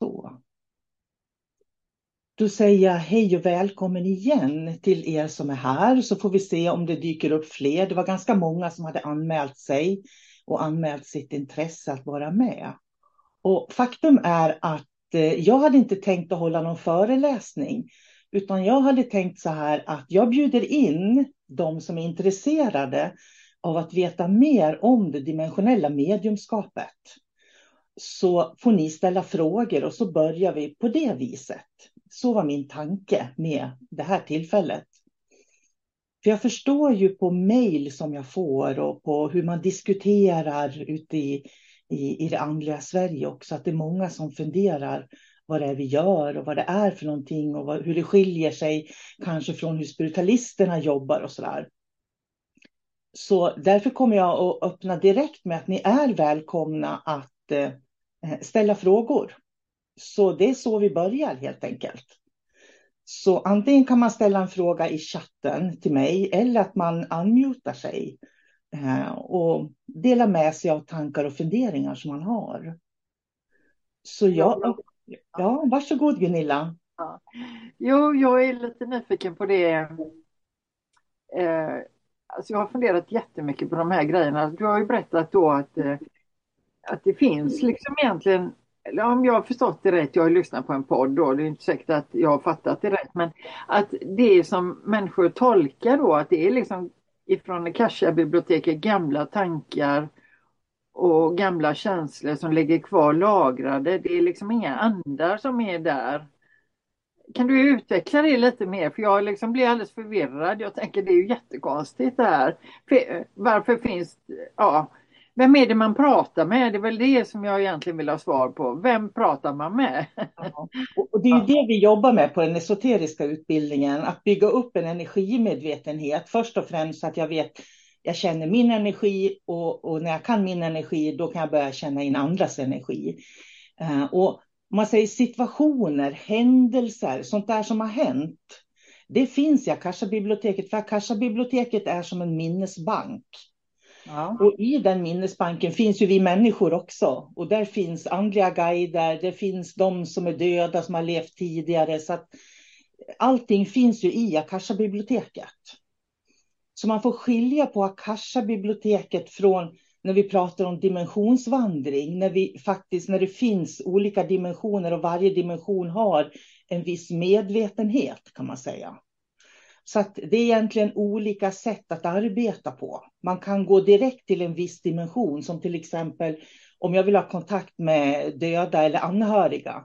Så. Då säger jag hej och välkommen igen till er som är här så får vi se om det dyker upp fler. Det var ganska många som hade anmält sig och anmält sitt intresse att vara med. Och faktum är att eh, jag hade inte tänkt att hålla någon föreläsning utan jag hade tänkt så här att jag bjuder in de som är intresserade av att veta mer om det dimensionella mediumskapet så får ni ställa frågor och så börjar vi på det viset. Så var min tanke med det här tillfället. För jag förstår ju på mejl som jag får och på hur man diskuterar ute i, i, i det andliga Sverige också, att det är många som funderar vad det är vi gör och vad det är för någonting och vad, hur det skiljer sig kanske från hur spiritualisterna jobbar och sådär. Så därför kommer jag att öppna direkt med att ni är välkomna att eh, ställa frågor. Så det är så vi börjar helt enkelt. Så antingen kan man ställa en fråga i chatten till mig eller att man unmutar sig eh, och delar med sig av tankar och funderingar som man har. Så jag, ja, varsågod Gunilla. Ja. Jo, jag är lite nyfiken på det. Eh, alltså jag har funderat jättemycket på de här grejerna. Du har ju berättat då att eh, att det finns liksom egentligen, eller om jag har förstått det rätt, jag har lyssnat på en podd då, det är inte säkert att jag har fattat det rätt, men att det som människor tolkar då, att det är liksom ifrån Akasha-biblioteket gamla tankar och gamla känslor som ligger kvar lagrade. Det är liksom inga andar som är där. Kan du utveckla det lite mer? För jag liksom blir alldeles förvirrad. Jag tänker det är ju jättekonstigt det här. Varför finns, ja, vem är det man pratar med? Det är väl det som jag egentligen vill ha svar på. Vem pratar man med? Ja. Och det är ju det vi jobbar med på den esoteriska utbildningen, att bygga upp en energimedvetenhet. Först och främst att jag vet, jag känner min energi och, och när jag kan min energi, då kan jag börja känna in andras energi. Eh, och man säger situationer, händelser, sånt där som har hänt. Det finns i Akasha-biblioteket, för Akasha-biblioteket är som en minnesbank. Ja. Och i den minnesbanken finns ju vi människor också. Och där finns andliga guider, det finns de som är döda som har levt tidigare. Så att allting finns ju i Akasha-biblioteket. Så man får skilja på Akasha-biblioteket från när vi pratar om dimensionsvandring, när, vi faktiskt, när det finns olika dimensioner och varje dimension har en viss medvetenhet kan man säga. Så att det är egentligen olika sätt att arbeta på. Man kan gå direkt till en viss dimension, som till exempel om jag vill ha kontakt med döda eller anhöriga.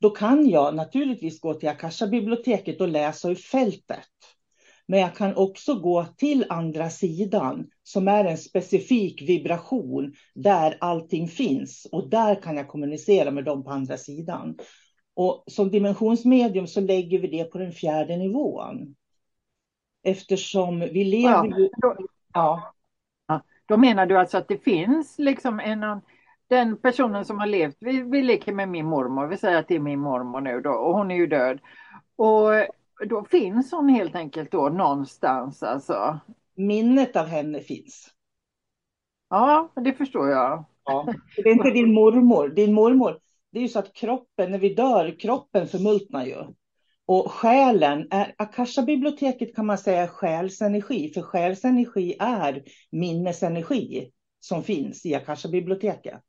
Då kan jag naturligtvis gå till Akasha-biblioteket och läsa ur fältet. Men jag kan också gå till andra sidan som är en specifik vibration där allting finns. Och där kan jag kommunicera med dem på andra sidan. Och som dimensionsmedium så lägger vi det på den fjärde nivån. Eftersom vi lever ja, ju... Då, ja. ja. Då menar du alltså att det finns liksom en, den personen som har levt, vi, vi leker med min mormor, vi säger att det är min mormor nu då och hon är ju död. Och då finns hon helt enkelt då någonstans alltså. Minnet av henne finns. Ja, det förstår jag. Ja. Det är inte din mormor. Din mormor, det är ju så att kroppen, när vi dör, kroppen förmultnar ju. Och själen, är, Akasha-biblioteket kan man säga är själsenergi, för själsenergi är minnesenergi som finns i Akasha-biblioteket.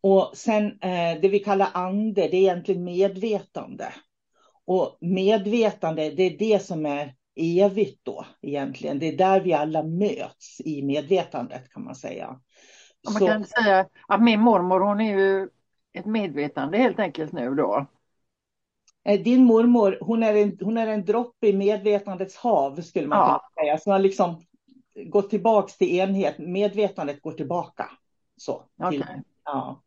Och sen eh, det vi kallar ande, det är egentligen medvetande. Och medvetande, det är det som är evigt då egentligen. Det är där vi alla möts i medvetandet kan man säga. Man Så... kan säga att min mormor hon är ju ett medvetande helt enkelt nu då. Eh, din mormor, hon är en, hon är en droppe i medvetandets hav skulle man ja. kunna säga. Så har liksom gått tillbaks till enhet, medvetandet går tillbaka. Så, till, okay. ja.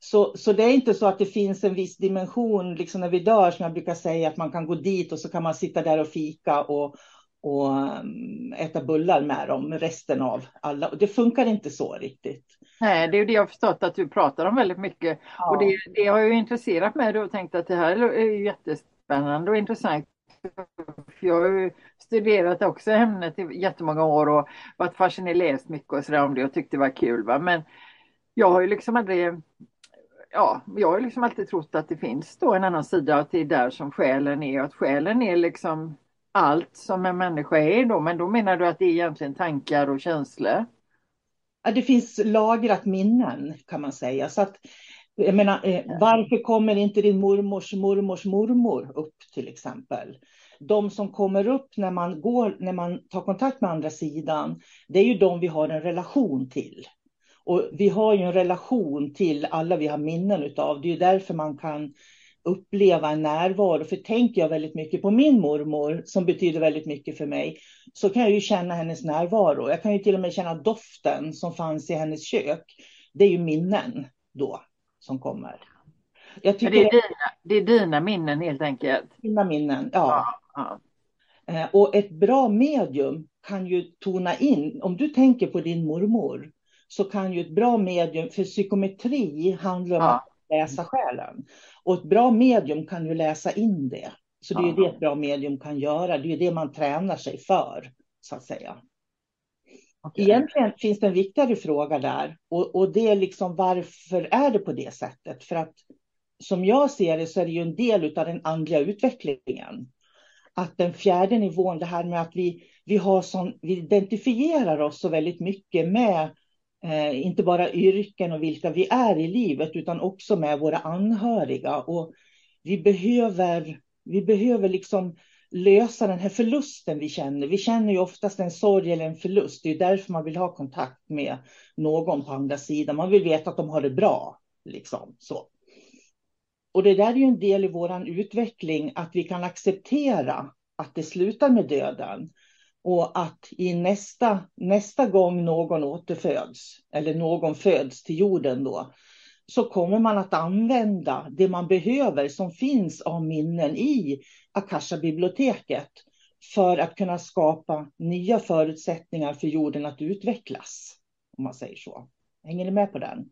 Så, så det är inte så att det finns en viss dimension, liksom när vi dör, som jag brukar säga, att man kan gå dit och så kan man sitta där och fika och, och mm, äta bullar med dem resten av alla. Och det funkar inte så riktigt. Nej, det är ju det jag har förstått att du pratar om väldigt mycket. Ja. Och det, det har ju intresserat mig och tänkt att det här är jättespännande och intressant. Jag har ju studerat också ämnet i jättemånga år och varit fascinerad, läst mycket och sådär om det och tyckt det var kul. Va? Men jag har ju liksom aldrig ja, jag har liksom alltid trott att det finns då en annan sida, att det är där som själen är och att själen är liksom allt som en människa är då. Men då menar du att det är egentligen tankar och känslor? Ja, det finns lagrat minnen kan man säga. Så att, jag menar, eh, varför kommer inte din mormors mormors mormor upp till exempel? De som kommer upp när man, går, när man tar kontakt med andra sidan, det är ju de vi har en relation till. Och vi har ju en relation till alla vi har minnen av. Det är därför man kan uppleva en närvaro. För tänker jag väldigt mycket på min mormor, som betyder väldigt mycket för mig, så kan jag ju känna hennes närvaro. Jag kan ju till och med känna doften som fanns i hennes kök. Det är ju minnen då som kommer. Det, är dina, det är dina minnen helt enkelt? Mina minnen, ja. ja, ja. Eh, och ett bra medium kan ju tona in, om du tänker på din mormor, så kan ju ett bra medium, för psykometri handlar om ja. att läsa själen. Och ett bra medium kan ju läsa in det. Så det är ju det ett bra medium kan göra. Det är ju det man tränar sig för, så att säga. Okay. Egentligen finns det en viktigare fråga där. Och, och det är liksom varför är det på det sättet? För att som jag ser det så är det ju en del av den andliga utvecklingen. Att den fjärde nivån, det här med att vi, vi, har sån, vi identifierar oss så väldigt mycket med eh, inte bara yrken och vilka vi är i livet, utan också med våra anhöriga. Och vi behöver, vi behöver liksom lösa den här förlusten vi känner. Vi känner ju oftast en sorg eller en förlust. Det är därför man vill ha kontakt med någon på andra sidan. Man vill veta att de har det bra. Liksom, så. Och det där är ju en del i vår utveckling, att vi kan acceptera att det slutar med döden. Och att i nästa, nästa gång någon återföds, eller någon föds till jorden då, så kommer man att använda det man behöver som finns av minnen i Akasha-biblioteket för att kunna skapa nya förutsättningar för jorden att utvecklas. Om man säger så. Hänger ni med på den?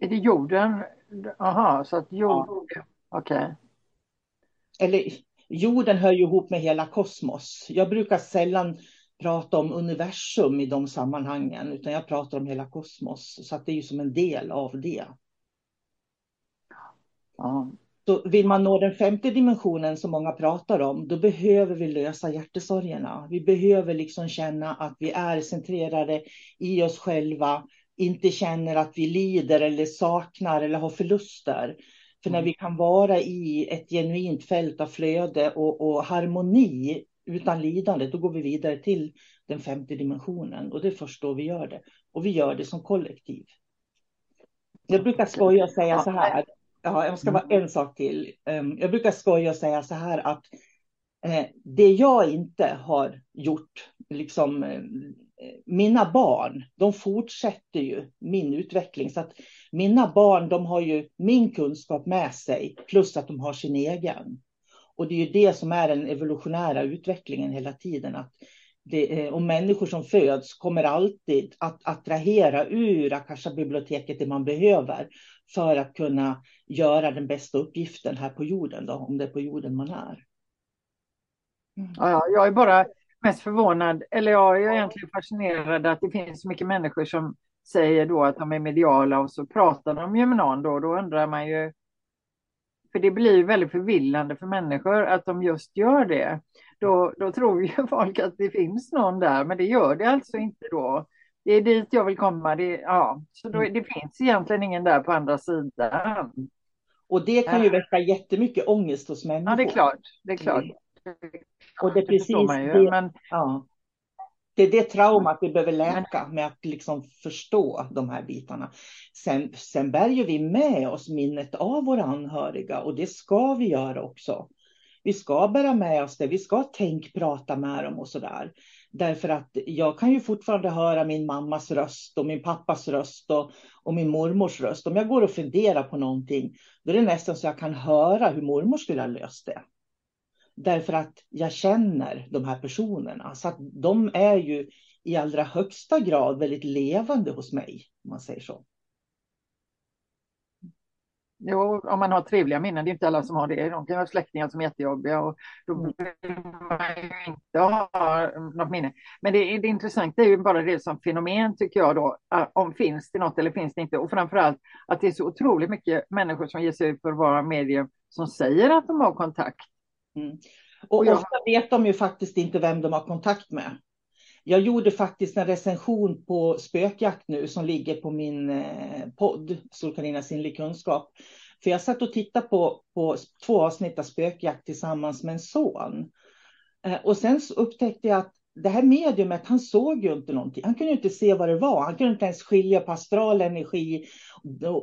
Är det jorden? Aha, så att jorden... Ja. Okej. Okay. Eller jorden hör ju ihop med hela kosmos. Jag brukar sällan prata om universum i de sammanhangen, utan jag pratar om hela kosmos. Så att det är ju som en del av det. Ja. Så vill man nå den femte dimensionen som många pratar om, då behöver vi lösa hjärtesorgerna. Vi behöver liksom känna att vi är centrerade i oss själva, inte känner att vi lider eller saknar eller har förluster. För när mm. vi kan vara i ett genuint fält av flöde och, och harmoni utan lidande, då går vi vidare till den femte dimensionen. Och det är först då vi gör det. Och vi gör det som kollektiv. Jag brukar skoja och säga så här. Ja, jag ska bara en sak till. Ehm, jag brukar skoja och säga så här att eh, det jag inte har gjort, liksom eh, mina barn, de fortsätter ju min utveckling. Så att mina barn, de har ju min kunskap med sig, plus att de har sin egen. Och det är ju det som är den evolutionära utvecklingen hela tiden, att det, eh, och människor som föds kommer alltid att attrahera ur Akasha-biblioteket det man behöver för att kunna göra den bästa uppgiften här på jorden, då, om det är på jorden man är. Mm. Ja, jag är bara mest förvånad, eller jag är egentligen fascinerad att det finns så mycket människor som säger då att de är mediala och så pratar de ju med någon då. Då undrar man ju, för det blir väldigt förvillande för människor att de just gör det. Då, då tror ju folk att det finns någon där, men det gör det alltså inte då. Det är dit jag vill komma. Det, ja. Så då, det finns egentligen ingen där på andra sidan. Och det kan ju väcka jättemycket ångest hos människor. Ja, det är klart. Det är klart. Och det är precis ju, det, men... ja. det är det traumat vi behöver läka med att liksom förstå de här bitarna. Sen, sen bär ju vi med oss minnet av våra anhöriga och det ska vi göra också. Vi ska bära med oss det, vi ska tänk prata med dem och sådär. Därför att jag kan ju fortfarande höra min mammas röst och min pappas röst och, och min mormors röst. Om jag går och funderar på någonting, då är det nästan så jag kan höra hur mormor skulle ha löst det. Därför att jag känner de här personerna. Så att de är ju i allra högsta grad väldigt levande hos mig, om man säger så. Jo, om man har trevliga minnen, det är inte alla som har det. De kan ha släktingar som är jättejobbiga och då mm. vill man ju inte ha något minne. Men det, det intressanta är ju bara det som fenomen tycker jag då, om finns det något eller finns det inte? Och framförallt att det är så otroligt mycket människor som ger sig ut för att vara medier som säger att de har kontakt. Mm. Och, och jag... ofta vet de ju faktiskt inte vem de har kontakt med. Jag gjorde faktiskt en recension på spökjakt nu som ligger på min eh, podd, Solkarina sinnlig kunskap. För jag satt och tittade på, på två avsnitt av spökjakt tillsammans med en son. Eh, och sen upptäckte jag att det här mediumet, han såg ju inte någonting. Han kunde inte se vad det var. Han kunde inte ens skilja på astral energi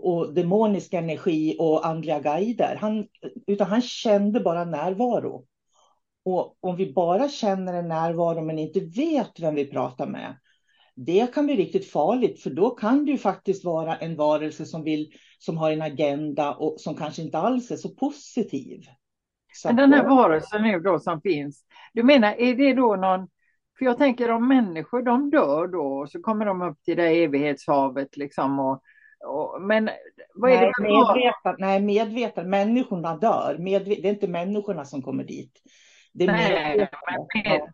och, demonisk energi och andliga guider. Han, utan han kände bara närvaro. Och om vi bara känner en närvaro men inte vet vem vi pratar med, det kan bli riktigt farligt, för då kan det ju faktiskt vara en varelse som, vill, som har en agenda och som kanske inte alls är så positiv. Så men den här varelsen nu då som finns, du menar, är det då någon, för jag tänker om människor, de dör då och så kommer de upp till det evighetshavet liksom och, och men vad är nej, det medvetet, nej, medvetet, människorna dör, Medvet, det är inte människorna som kommer dit. Nej,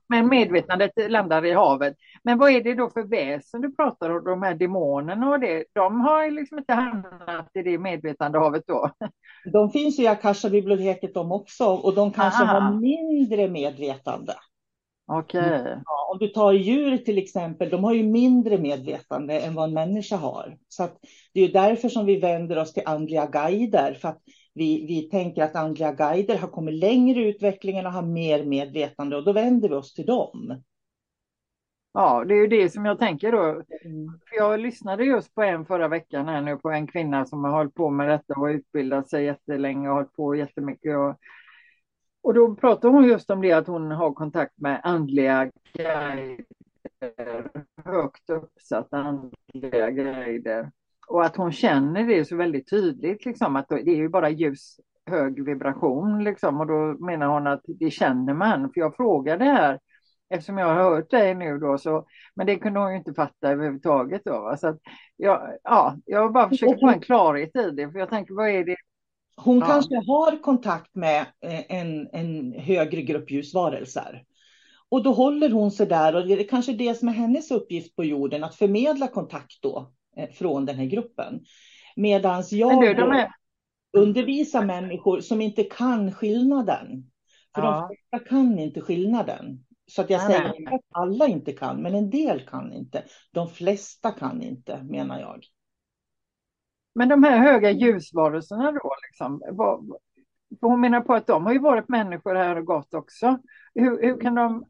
men, medvetandet landar i havet. Men vad är det då för väsen du pratar om, de här demonerna och det? De har liksom inte hamnat i det medvetande havet då? De finns ju i Akasha-biblioteket de också och de kanske Aha. har mindre medvetande. Okej. Okay. Ja, om du tar djur till exempel, de har ju mindre medvetande än vad en människa har. Så det är därför som vi vänder oss till andliga guider, för att vi, vi tänker att andliga guider har kommit längre i utvecklingen och har mer medvetande och då vänder vi oss till dem. Ja, det är ju det som jag tänker då. Mm. För jag lyssnade just på en förra veckan här nu på en kvinna som har hållit på med detta och utbildat sig jättelänge och hållit på jättemycket. Och, och då pratar hon just om det att hon har kontakt med andliga guider, högt uppsatta andliga guider. Och att hon känner det så väldigt tydligt, liksom, att det är ju bara ljus hög vibration liksom. Och då menar hon att det känner man. För jag frågade här, eftersom jag har hört dig nu då, så, men det kunde hon ju inte fatta överhuvudtaget. Då, va? Så att, jag, ja, jag bara försöker få en klarhet i det, för jag tänker, vad är det? Hon ja. kanske har kontakt med eh, en, en högre grupp ljusvarelser. Och då håller hon sig där och det är kanske det som är hennes uppgift på jorden, att förmedla kontakt då Eh, från den här gruppen. Medan jag du, är... undervisar människor som inte kan skillnaden. För ja. de flesta kan inte skillnaden. Så att jag nej, säger inte att alla inte kan, men en del kan inte. De flesta kan inte, menar jag. Men de här höga ljusvarelserna då, liksom, vad, hon menar på att de har ju varit människor här och gått också. Hur, hur, kan, de,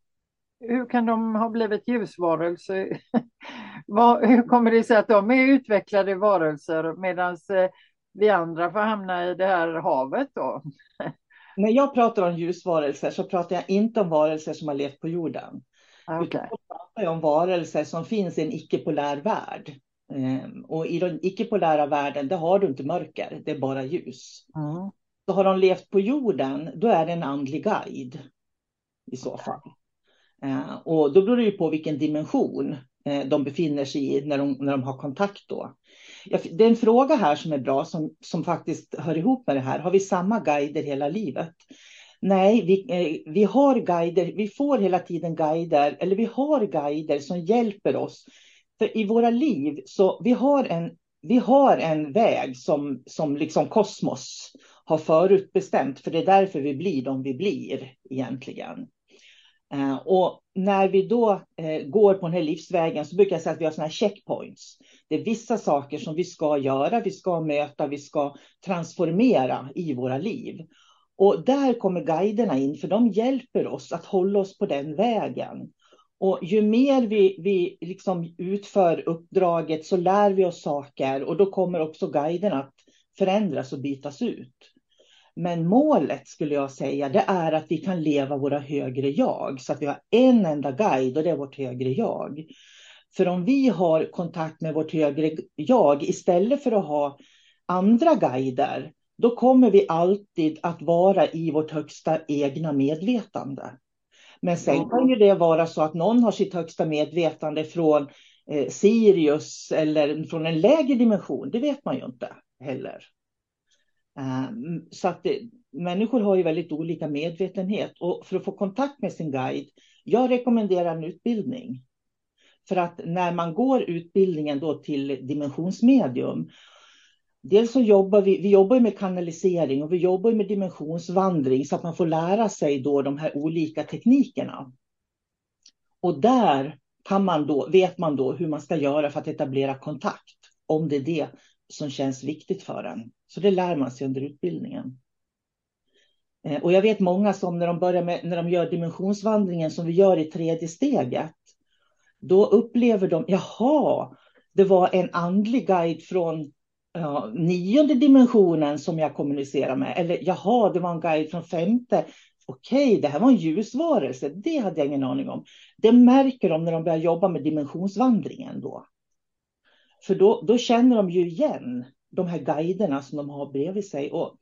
hur kan de ha blivit ljusvarelser Vad, hur kommer det sig att de är utvecklade varelser medan eh, vi andra får hamna i det här havet då? När jag pratar om ljusvarelser så pratar jag inte om varelser som har levt på jorden. Okay. Utan jag pratar om varelser som finns i en icke-polär värld. Ehm, och i den icke-polära världen, där har du inte mörker, det är bara ljus. Mm. Så har de levt på jorden, då är det en andlig guide i så fall. Eh, och då beror det ju på vilken dimension eh, de befinner sig i när de, när de har kontakt då. Det är en fråga här som är bra som, som faktiskt hör ihop med det här. Har vi samma guider hela livet? Nej, vi, eh, vi har guider. Vi får hela tiden guider, eller vi har guider som hjälper oss. För i våra liv så vi har en, vi har en väg som, som liksom kosmos har förutbestämt. För det är därför vi blir de vi blir egentligen. Eh, och när vi då eh, går på den här livsvägen så brukar jag säga att vi har sådana här checkpoints. Det är vissa saker som vi ska göra, vi ska möta, vi ska transformera i våra liv. Och där kommer guiderna in, för de hjälper oss att hålla oss på den vägen. Och ju mer vi, vi liksom utför uppdraget så lär vi oss saker och då kommer också guiderna att förändras och bytas ut. Men målet skulle jag säga, det är att vi kan leva våra högre jag. Så att vi har en enda guide och det är vårt högre jag. För om vi har kontakt med vårt högre jag istället för att ha andra guider, då kommer vi alltid att vara i vårt högsta egna medvetande. Men sen kan ju det vara så att någon har sitt högsta medvetande från eh, Sirius eller från en lägre dimension. Det vet man ju inte heller. Um, så att det, människor har ju väldigt olika medvetenhet och för att få kontakt med sin guide, jag rekommenderar en utbildning. För att när man går utbildningen då till dimensionsmedium, dels så jobbar vi, vi jobbar med kanalisering och vi jobbar med dimensionsvandring så att man får lära sig då de här olika teknikerna. Och där kan man då, vet man då hur man ska göra för att etablera kontakt, om det är det som känns viktigt för en. Så det lär man sig under utbildningen. Eh, och jag vet många som när de börjar med, när de gör dimensionsvandringen som vi gör i tredje steget, då upplever de, jaha, det var en andlig guide från ja, nionde dimensionen som jag kommunicerar med. Eller jaha, det var en guide från femte. Okej, det här var en ljusvarelse. Det hade jag ingen aning om. Det märker de när de börjar jobba med dimensionsvandringen då. För då, då känner de ju igen de här guiderna som de har bredvid sig. Och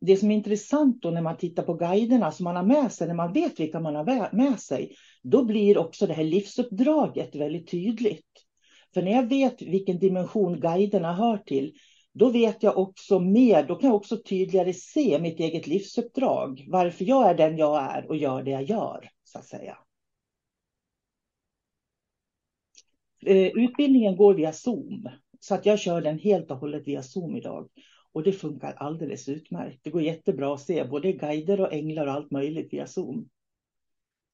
det som är intressant då när man tittar på guiderna som man har med sig, när man vet vilka man har med sig, då blir också det här livsuppdraget väldigt tydligt. För när jag vet vilken dimension guiderna hör till, då vet jag också mer, då kan jag också tydligare se mitt eget livsuppdrag. Varför jag är den jag är och gör det jag gör, så att säga. Eh, utbildningen går via Zoom, så att jag kör den helt och hållet via Zoom idag. Och det funkar alldeles utmärkt. Det går jättebra att se både guider och änglar och allt möjligt via Zoom.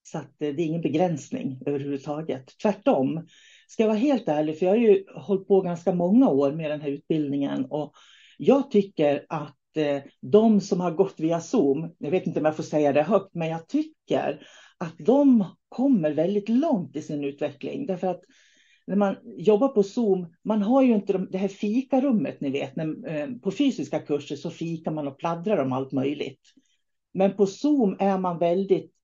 Så att eh, det är ingen begränsning överhuvudtaget. Tvärtom, ska jag vara helt ärlig, för jag har ju hållit på ganska många år med den här utbildningen och jag tycker att eh, de som har gått via Zoom, jag vet inte om jag får säga det högt, men jag tycker att de kommer väldigt långt i sin utveckling. Därför att när man jobbar på Zoom, man har ju inte det här fikarummet, ni vet. När, eh, på fysiska kurser så fikar man och pladdrar om allt möjligt. Men på Zoom är man väldigt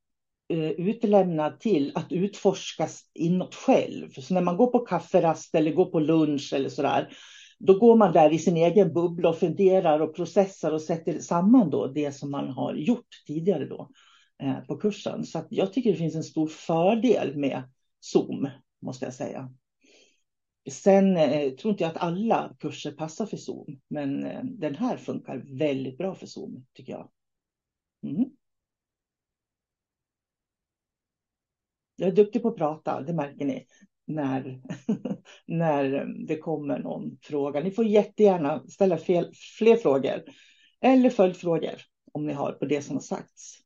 Eh, utlämnad till att utforskas inåt själv. Så när man går på kafferast eller går på lunch eller så där, då går man där i sin egen bubbla och funderar och processar och sätter samman då det som man har gjort tidigare då eh, på kursen. Så jag tycker det finns en stor fördel med Zoom, måste jag säga. Sen eh, tror inte jag att alla kurser passar för Zoom, men eh, den här funkar väldigt bra för Zoom tycker jag. Mm. Jag är duktig på att prata, det märker ni när, när det kommer någon fråga. Ni får jättegärna ställa fel, fler frågor eller följdfrågor om ni har på det som har sagts.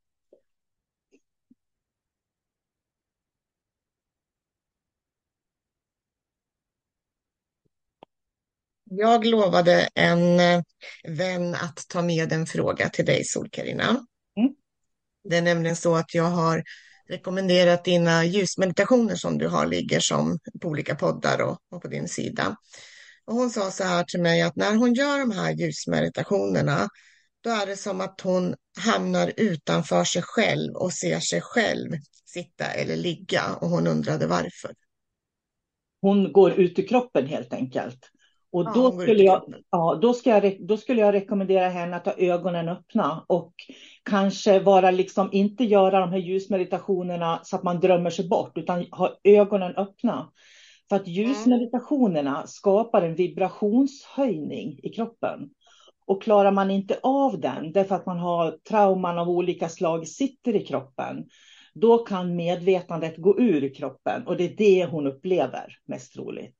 Jag lovade en eh, vän att ta med en fråga till dig, Sol-Carina. Mm. Det är nämligen så att jag har rekommenderat dina ljusmeditationer som du har ligger som på olika poddar och, och på din sida. Och hon sa så här till mig att när hon gör de här ljusmeditationerna, då är det som att hon hamnar utanför sig själv och ser sig själv sitta eller ligga och hon undrade varför. Hon går ut ur kroppen helt enkelt. Och då, ja, skulle jag, ja, då, ska jag, då skulle jag rekommendera henne att ha ögonen öppna och kanske vara liksom, inte göra de här ljusmeditationerna så att man drömmer sig bort, utan ha ögonen öppna. För att ljusmeditationerna skapar en vibrationshöjning i kroppen. Och klarar man inte av den, därför att man har trauman av olika slag sitter i kroppen, då kan medvetandet gå ur kroppen. Och det är det hon upplever mest troligt.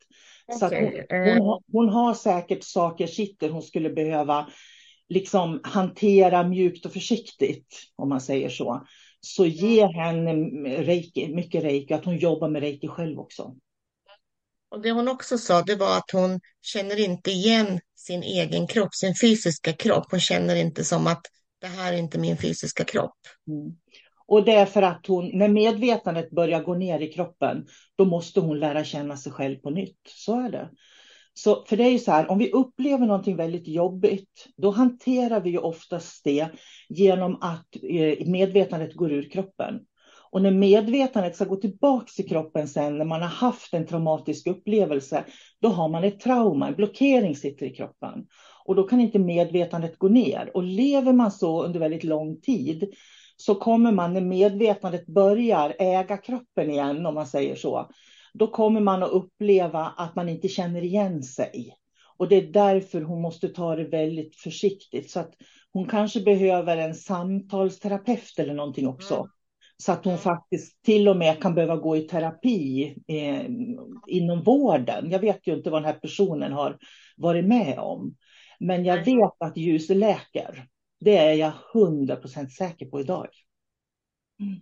Okay. Så hon, hon, hon, har säkert saker sitter hon skulle behöva liksom hantera mjukt och försiktigt, om man säger så. Så ge henne reiki, mycket reiki, att hon jobbar med reiki själv också. Och det hon också sa, det var att hon känner inte igen sin egen kropp, sin fysiska kropp. Hon känner inte som att det här är inte min fysiska kropp. Mm. Och det är för att hon, när medvetandet börjar gå ner i kroppen, då måste hon lära känna sig själv på nytt. Så är det. Så, för det är ju så här, om vi upplever någonting väldigt jobbigt, då hanterar vi ju oftast det genom att eh, medvetandet går ur kroppen. Och när medvetandet ska gå tillbaka till kroppen sen, när man har haft en traumatisk upplevelse, då har man ett trauma, en blockering sitter i kroppen. Och då kan inte medvetandet gå ner. Och lever man så under väldigt lång tid, så kommer man när medvetandet börjar äga kroppen igen, om man säger så, då kommer man att uppleva att man inte känner igen sig. Och det är därför hon måste ta det väldigt försiktigt. Så att hon kanske behöver en samtalsterapeut eller någonting också. Mm. Så att hon faktiskt till och med kan behöva gå i terapi eh, inom vården. Jag vet ju inte vad den här personen har varit med om. Men jag vet att ljus läker. Det är jag hundra procent säker på idag. Mm.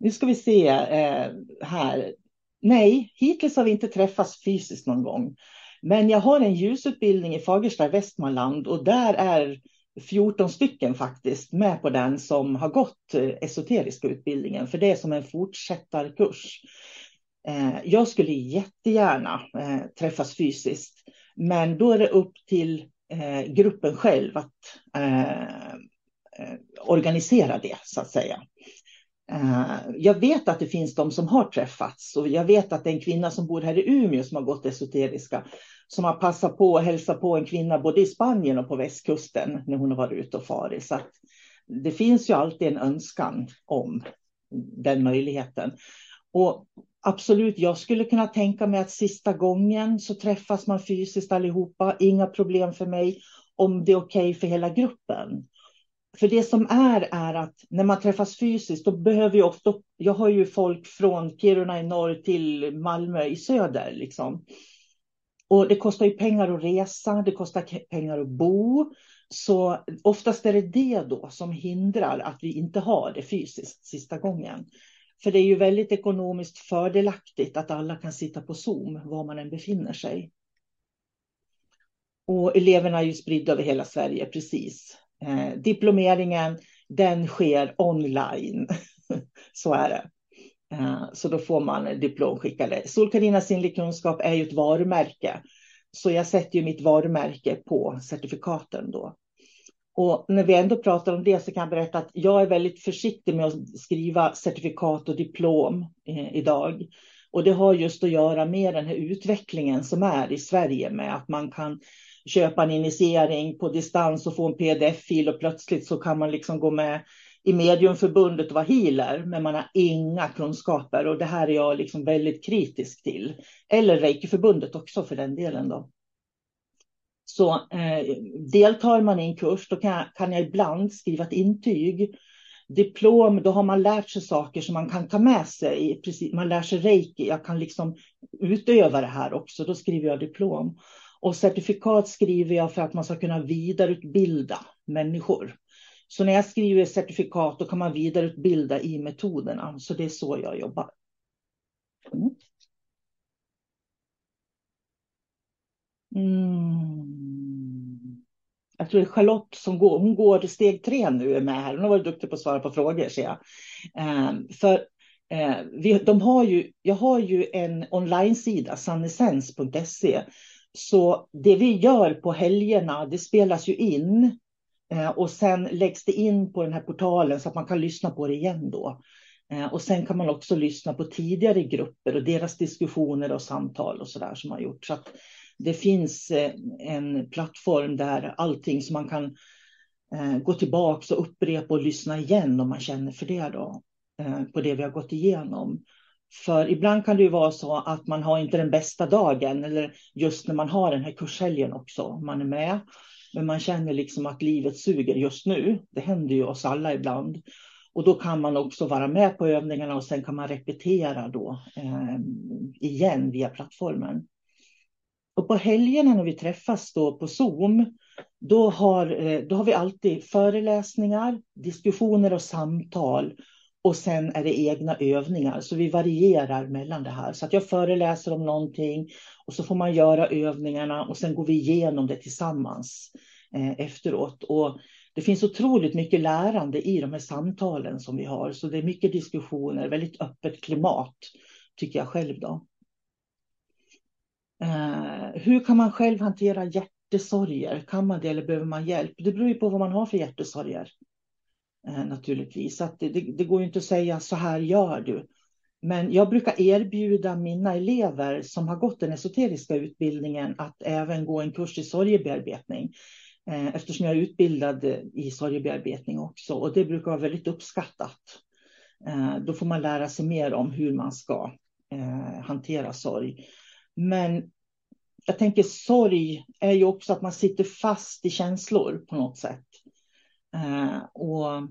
Nu ska vi se eh, här. Nej, hittills har vi inte träffats fysiskt någon gång. Men jag har en ljusutbildning i Fagersta i Västmanland och där är 14 stycken faktiskt med på den som har gått eh, esoteriska utbildningen, för det är som en fortsättarkurs. Eh, jag skulle jättegärna eh, träffas fysiskt, men då är det upp till gruppen själv att organisera det, så att säga. Eh, jag vet att det finns de som har träffats och jag vet att det är en kvinna som bor här i Umeå som har gått esoteriska som har passat på att hälsa på en kvinna både i Spanien och på västkusten när hon har varit ute och farit. Så det finns ju alltid en önskan om den möjligheten. Och absolut, jag skulle kunna tänka mig att sista gången så träffas man fysiskt allihopa. Inga problem för mig om det är okej okay för hela gruppen. För det som är, är att när man träffas fysiskt, då behöver jag ofta, jag har ju folk från Kiruna i norr till Malmö i söder liksom. Och det kostar ju pengar att resa, det kostar pengar att bo. Så oftast är det det då som hindrar att vi inte har det fysiskt sista gången. För det är ju väldigt ekonomiskt fördelaktigt att alla kan sitta på Zoom var man än befinner sig. Och eleverna är ju spridda över hela Sverige, precis. Eh, diplomeringen, den sker online. Så är det. Eh, så då får man diplom skickade. Solkarina sinnlig kunskap är ju ett varumärke. Så jag sätter ju mitt varumärke på certifikaten då. Och när vi ändå pratar om det så kan jag berätta att jag är väldigt försiktig med att skriva certifikat och diplom eh, idag. Och det har just att göra med den här utvecklingen som är i Sverige med att man kan köpa en initiering på distans och få en pdf-fil och plötsligt så kan man liksom gå med i Mediumförbundet och vara healer, men man har inga kunskaper och det här är jag liksom väldigt kritisk till. Eller Reikiförbundet också för den delen då. Så eh, deltar man i en kurs, då kan jag, kan jag ibland skriva ett intyg. Diplom, då har man lärt sig saker som man kan ta med sig. Precis, man lär sig reiki, jag kan liksom utöva det här också, då skriver jag diplom. Och certifikat skriver jag för att man ska kunna vidareutbilda människor. Så när jag skriver certifikat då kan man vidareutbilda i metoderna. Så det är så jag jobbar. Mm. Mm. Jag tror det är Charlotte som går, hon går steg tre nu är med här. Hon har varit duktig på att svara på frågor ser jag. Ehm, för eh, vi, de har ju, jag har ju en online-sida, sannessens.se. Så det vi gör på helgerna, det spelas ju in eh, och sen läggs det in på den här portalen så att man kan lyssna på det igen då. Eh, och sen kan man också lyssna på tidigare grupper och deras diskussioner och samtal och så där som har gjorts. Så att det finns eh, en plattform där allting som man kan gå tillbaka och upprepa och lyssna igen om man känner för det då, på det vi har gått igenom. För ibland kan det ju vara så att man har inte den bästa dagen eller just när man har den här kurshelgen också, man är med. Men man känner liksom att livet suger just nu. Det händer ju oss alla ibland. Och då kan man också vara med på övningarna och sen kan man repetera då eh, igen via plattformen. Och på helgerna när vi träffas då på Zoom, då har, eh, då har vi alltid föreläsningar, diskussioner och samtal. Och sen är det egna övningar, så vi varierar mellan det här. Så att jag föreläser om någonting och så får man göra övningarna och sen går vi igenom det tillsammans eh, efteråt. Och det finns otroligt mycket lärande i de här samtalen som vi har, så det är mycket diskussioner, väldigt öppet klimat, tycker jag själv då. Eh, hur kan man själv hantera hjärtesorger? Kan man det eller behöver man hjälp? Det beror ju på vad man har för hjärtesorger. Eh, naturligtvis, att det, det, det går ju inte att säga så här gör du. Men jag brukar erbjuda mina elever som har gått den esoteriska utbildningen att även gå en kurs i sorgebearbetning. Eh, eftersom jag är utbildad i sorgebearbetning också och det brukar vara väldigt uppskattat. Eh, då får man lära sig mer om hur man ska hantera sorg. Men jag tänker sorg är ju också att man sitter fast i känslor på något sätt. Eh, och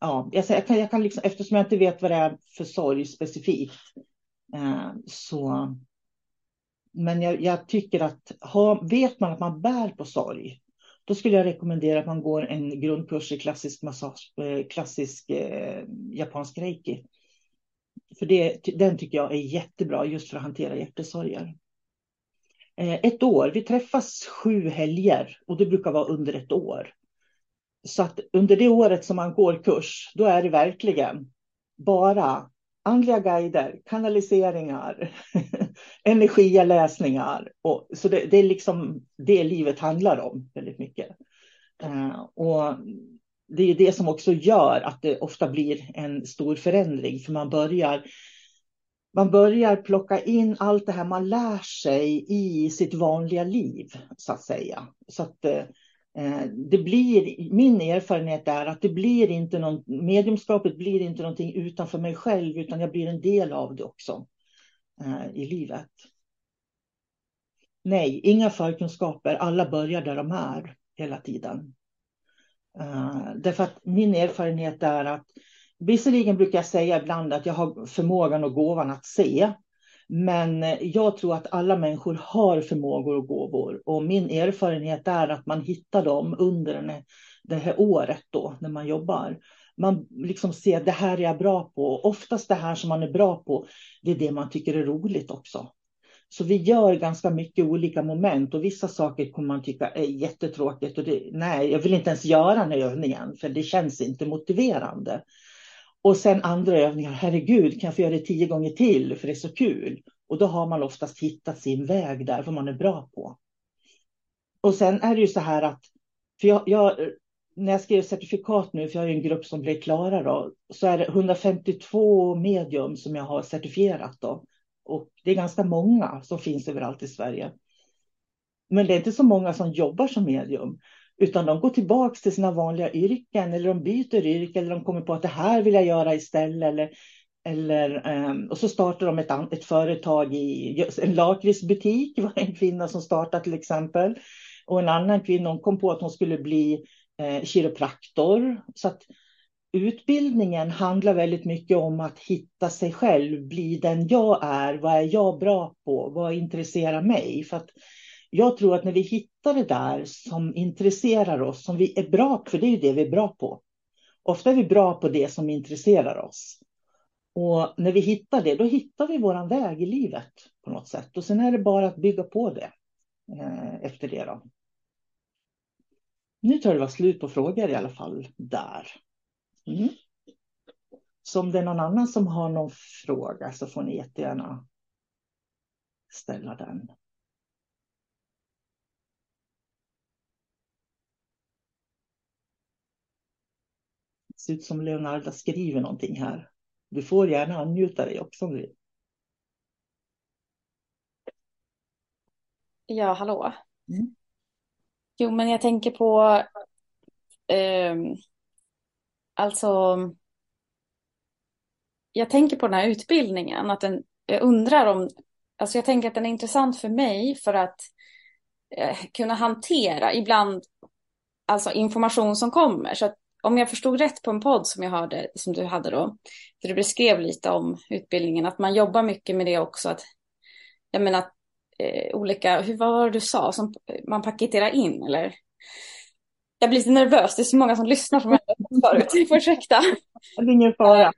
ja, jag, kan, jag kan liksom, eftersom jag inte vet vad det är för sorg specifikt. eh, så, men jag, jag, tycker att ha, vet man att man bär på sorg, då skulle jag rekommendera att man går en grundkurs i klassisk massage, eh, klassisk eh, japansk reiki. För det, den tycker jag är jättebra just för att hantera hjärtesorger. Eh, ett år, vi träffas sju helger och det brukar vara under ett år. Så att under det året som man går kurs, då är det verkligen bara andliga guider, kanaliseringar, energiläsningar. Och, så det, det, är liksom det livet handlar om väldigt mycket. Uh, och det är det som också gör att det ofta blir en stor förändring, för man börjar man börjar plocka in allt det här man lär sig i sitt vanliga liv, så att säga. Så att eh, Eh, det blir, min erfarenhet är att det blir inte någon, mediumskapet blir inte någonting utanför mig själv, utan jag blir en del av det också eh, i livet. Nej, inga förkunskaper, alla börjar där de är hela tiden. Eh, därför att min erfarenhet är att Visserligen brukar jag säga ibland att jag har förmågan och gåvan att se. Men eh, jag tror att alla människor har förmågor och gåvor. Och min erfarenhet är att man hittar dem under det här året då, när man jobbar. Man liksom ser att det här är jag bra på. Oftast det här som man är bra på, det är det man tycker är roligt också. Så vi gör ganska mycket olika moment och vissa saker kommer man tycka är jättetråkigt. Och det, nej, jag vill inte ens göra den övningen för det känns inte motiverande. Och sen andra övningar, herregud, kan jag få göra det tio gånger till för det är så kul. Och då har man oftast hittat sin väg där, vad man är bra på. Och sen är det ju så här att, för jag, jag när jag skrev certifikat nu, för jag har ju en grupp som blir klara då, så är det 152 medium som jag har certifierat då. Och det är ganska många som finns överallt i Sverige. Men det är inte så många som jobbar som medium. Utan de går tillbaka till sina vanliga yrken eller de byter yrke eller de kommer på att det här vill jag göra istället. Eller, eller, ehm, och så startar de ett, ett företag i en lakritsbutik. Det var en kvinna som startade till exempel. Och en annan kvinna kom på att hon skulle bli eh, kiropraktor. Så att utbildningen handlar väldigt mycket om att hitta sig själv, bli den jag är. Vad är jag bra på? Vad intresserar mig? För att jag tror att när vi hittar det där som intresserar oss, som vi är bra på, för det är ju det vi är bra på. Ofta är vi bra på det som intresserar oss. Och när vi hittar det, då hittar vi våran väg i livet på något sätt. Och sen är det bara att bygga på det eh, efter det. Då. Nu tar det var slut på frågor i alla fall där. Mm. Så om det är någon annan som har någon fråga så får ni jättegärna ställa den. Ser ut som Leonardo skriver någonting här. Du får gärna unmuta dig också om du vill. Ja, hallå. Mm. Jo, men jag tänker på eh, alltså, jag tänker på den här utbildningen, att den, jag undrar om, alltså jag tänker att den är intressant för mig för att eh, kunna hantera ibland alltså information som kommer. Så att om jag förstod rätt på en podd som jag hörde, som du hade då, där du beskrev lite om utbildningen, att man jobbar mycket med det också, att jag menar eh, olika, hur var det du sa, som man paketerar in eller? Jag blir lite nervös, det är så många som lyssnar som jag förut, ursäkta. Det är ingen fara.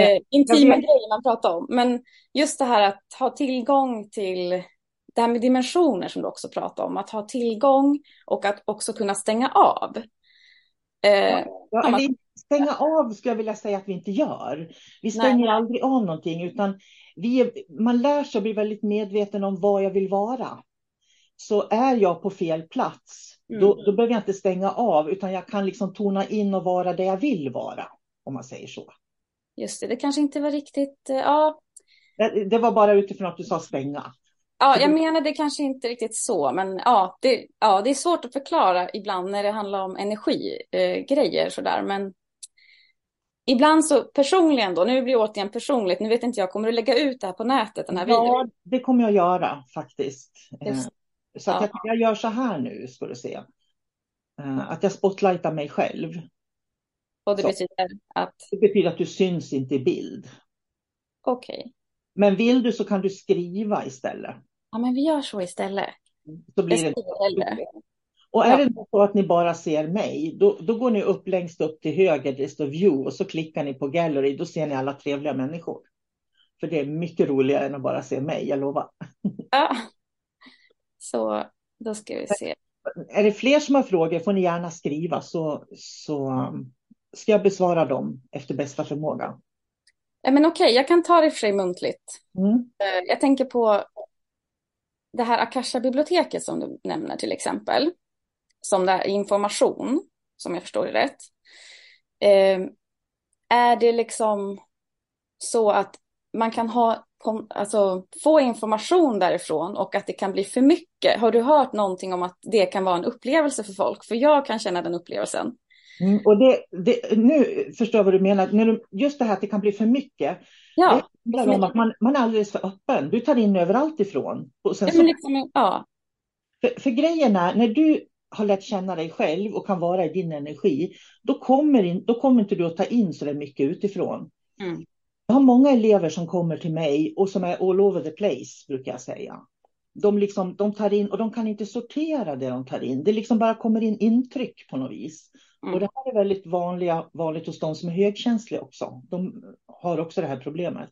Eh, intima grejer man pratar om, men just det här att ha tillgång till det här med dimensioner som du också pratar om, att ha tillgång och att också kunna stänga av. Eh, ja, eller stänga av skulle jag vilja säga att vi inte gör. Vi stänger nej. aldrig av någonting, utan vi, man lär sig att bli väldigt medveten om vad jag vill vara. Så är jag på fel plats, mm. då, då behöver jag inte stänga av, utan jag kan liksom tona in och vara det jag vill vara, om man säger så. Just det, det kanske inte var riktigt, eh, ja. Det, det var bara utifrån att du sa stänga. Ja, jag menade kanske inte riktigt så, men ja det, ja, det är svårt att förklara ibland när det handlar om energigrejer eh, sådär, men ibland så personligen då, nu blir det återigen personligt, nu vet inte jag, kommer du lägga ut det här på nätet, den här ja, videon? Ja, det kommer jag göra faktiskt. Just, eh, så att ja. jag, jag, gör så här nu, ska du se. Eh, att jag spotlightar mig själv. Och det så. betyder att? Det betyder att du syns inte i bild. Okej. Okay. Men vill du så kan du skriva istället. Ja, men vi gör så istället. Så blir det. Och är ja. det så att ni bara ser mig, då, då går ni upp längst upp till höger, det står view, och så klickar ni på gallery, då ser ni alla trevliga människor. För det är mycket roligare än att bara se mig, jag lovar. Ja, så då ska vi se. Är det fler som har frågor får ni gärna skriva så, så ska jag besvara dem efter bästa förmåga. Men okej, jag kan ta det för sig muntligt. Mm. Eh, jag tänker på det här Akasha-biblioteket som du nämner till exempel. Som det här information, som jag förstår det rätt. Eh, är det liksom så att man kan ha, alltså, få information därifrån och att det kan bli för mycket? Har du hört någonting om att det kan vara en upplevelse för folk? För jag kan känna den upplevelsen. Mm, och det, det, nu förstår jag vad du menar. Just det här att det kan bli för mycket. Ja, handlar om att man, man är alldeles för öppen. Du tar in överallt ifrån. Och sen så, liksom, ja. för, för grejen är, när du har lärt känna dig själv och kan vara i din energi, då kommer, in, då kommer inte du att ta in så mycket utifrån. Mm. Jag har många elever som kommer till mig och som är all over the place, brukar jag säga. De, liksom, de tar in och de kan inte sortera det de tar in. Det liksom bara kommer in intryck på något vis. Mm. Och det här är väldigt vanliga, vanligt hos de som är högkänsliga också. De har också det här problemet.